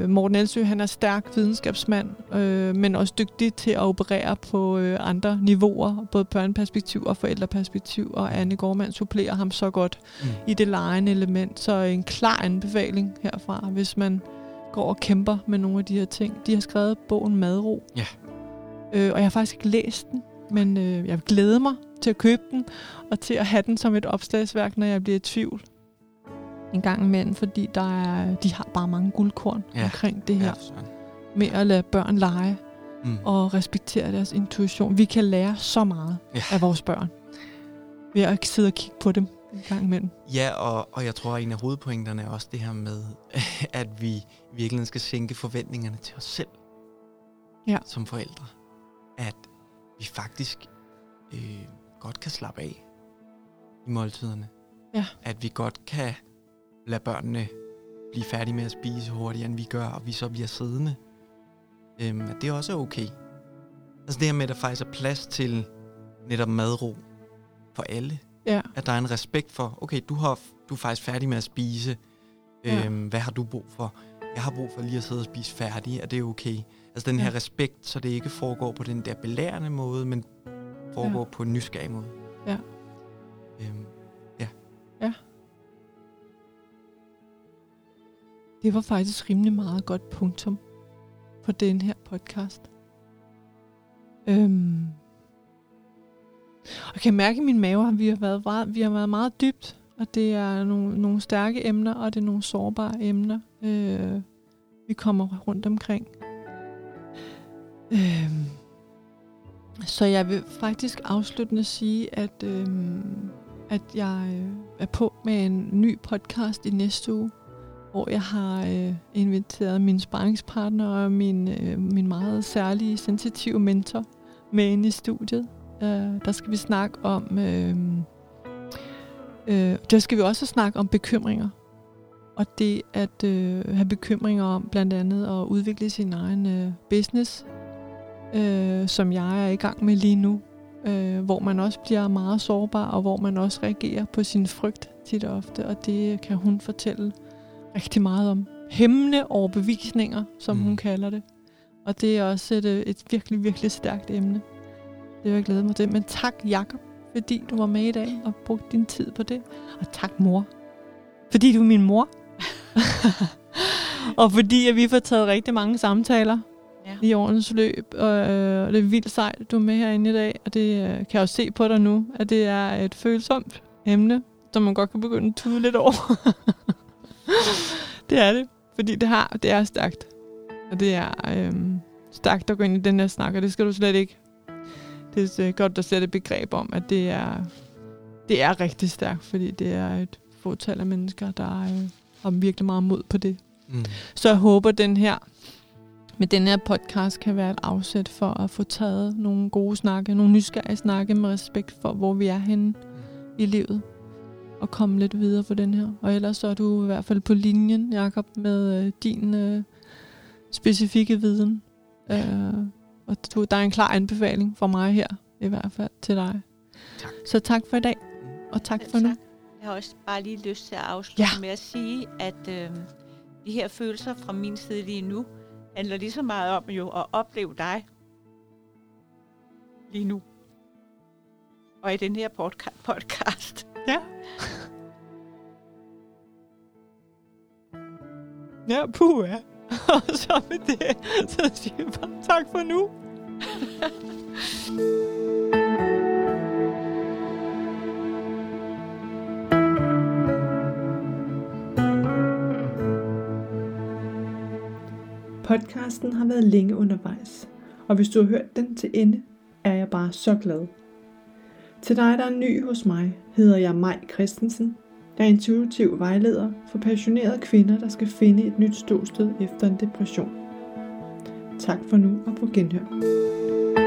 øh, Morten Elsø, han er stærk videnskabsmand, øh, men også dygtig til at operere på øh, andre niveauer, både børneperspektiv og forældreperspektiv, og Anne Gormand supplerer ham så godt Mm. i det lejende element. Så en klar anbefaling herfra, hvis man går og kæmper med nogle af de her ting. De har skrevet bogen Madro. Ja. Øh, og jeg har faktisk ikke læst den, men øh, jeg vil glæde mig til at købe den, og til at have den som et opslagsværk, når jeg bliver i tvivl en gang imellem, fordi der er, de har bare mange guldkorn Ja. ja. omkring det her Ja, sådan. med at lade børn lege Mm. og respektere deres intuition. Vi kan lære så meget Ja. af vores børn ved at sidde og kigge på dem en gang imellem. Ja, og, og jeg tror, at en af hovedpointerne er også det her med, [laughs] at vi virkelig skal sænke forventningerne til os selv Ja. som forældre. At vi faktisk øh, godt kan slappe af i måltiderne. Ja. At vi godt kan lade børnene blive færdige med at spise hurtigere, end vi gør, og vi så bliver siddende. Øhm, at det også er okay. Altså det her med, at der faktisk er plads til netop madro for alle Ja, at der er en respekt for, okay, du, har, du er faktisk færdig med at spise. Ja. Øhm, hvad har du brug for? Jeg har brug for lige at sidde og spise færdig. Er det okay? Altså den her Ja. respekt, så det ikke foregår på den der belærende måde, men foregår Ja. på en nysgerrig måde. Ja. Øhm, det var faktisk rimelig meget godt punktum for den her podcast. Øhm. Og jeg kan mærke i min mave, at vi har været meget, vi har været meget dybt, og det er nogle, nogle stærke emner, og det er nogle sårbare emner, øh, vi kommer rundt omkring. Øh, Så jeg vil faktisk afsluttende sige, at, øh, at jeg øh, er på med en ny podcast i næste uge, hvor jeg har øh, inviteret min sparringspartner og min, øh, min meget særlige, sensitive mentor med ind i studiet. Øh, der skal vi snakke om... Øh, øh, der skal vi også snakke om bekymringer. Og det at øh, have bekymringer om blandt andet at udvikle sin egen øh, business, øh, som jeg er i gang med lige nu. Øh, hvor man også bliver meget sårbar, og hvor man også reagerer på sin frygt tit og ofte. Og det kan hun fortælle rigtig meget om. Hæmmende overbevisninger, som Mm. hun kalder det. Og det er også et, øh, et virkelig, virkelig stærkt emne. Det vil jeg glæde mig til. Men tak, Jakob, fordi du var med i dag og brugte din tid på det. Og tak, mor. Fordi du er min mor. [laughs] og fordi at vi får taget rigtig mange samtaler Ja. i årens løb. Og øh, det er vildt sejt, du er med herinde i dag. Og det øh, kan jeg også se på dig nu, at det er et følsomt emne, som man godt kan begynde at tude lidt over. [laughs] det er det. Fordi det, har, det er stærkt. Og det er øhm, stærkt at gå ind i den her snak, og det skal du slet ikke. Det er godt at sætte et begreb om, at det er, det er rigtig stærkt, fordi det er et fåtal af mennesker, der øh, har virkelig meget mod på det. mm. Så jeg håber, den her med den her podcast kan være et afsæt for at få taget nogle gode snakke, nogle nysgerrige snakke med respekt for, hvor vi er henne i livet. Og komme lidt videre på den her. Og ellers så er du i hvert fald på linjen, Jakob, med øh, din øh, specifikke viden. Øh, og du, der er en klar anbefaling for mig her, i hvert fald til dig. Tak. Så tak for i dag, og tak for nu. Jeg har også bare lige lyst til at afslutte ja. med at sige, at øh, de her følelser fra min side lige nu, handler lige så meget om jo at opleve dig lige nu. Og i den her podca- podcast. Ja. [laughs] Ja, puh, ja. [laughs] Og så med det, så siger jeg bare tak for nu. Podcasten har været længe undervejs, og hvis du har hørt den til ende, er jeg bare så glad. Til dig, der er ny hos mig, hedder jeg Maj Christensen. Jeg er intuitiv vejleder for passionerede kvinder, der skal finde et nyt ståsted efter en depression. Tak for nu og på genhør.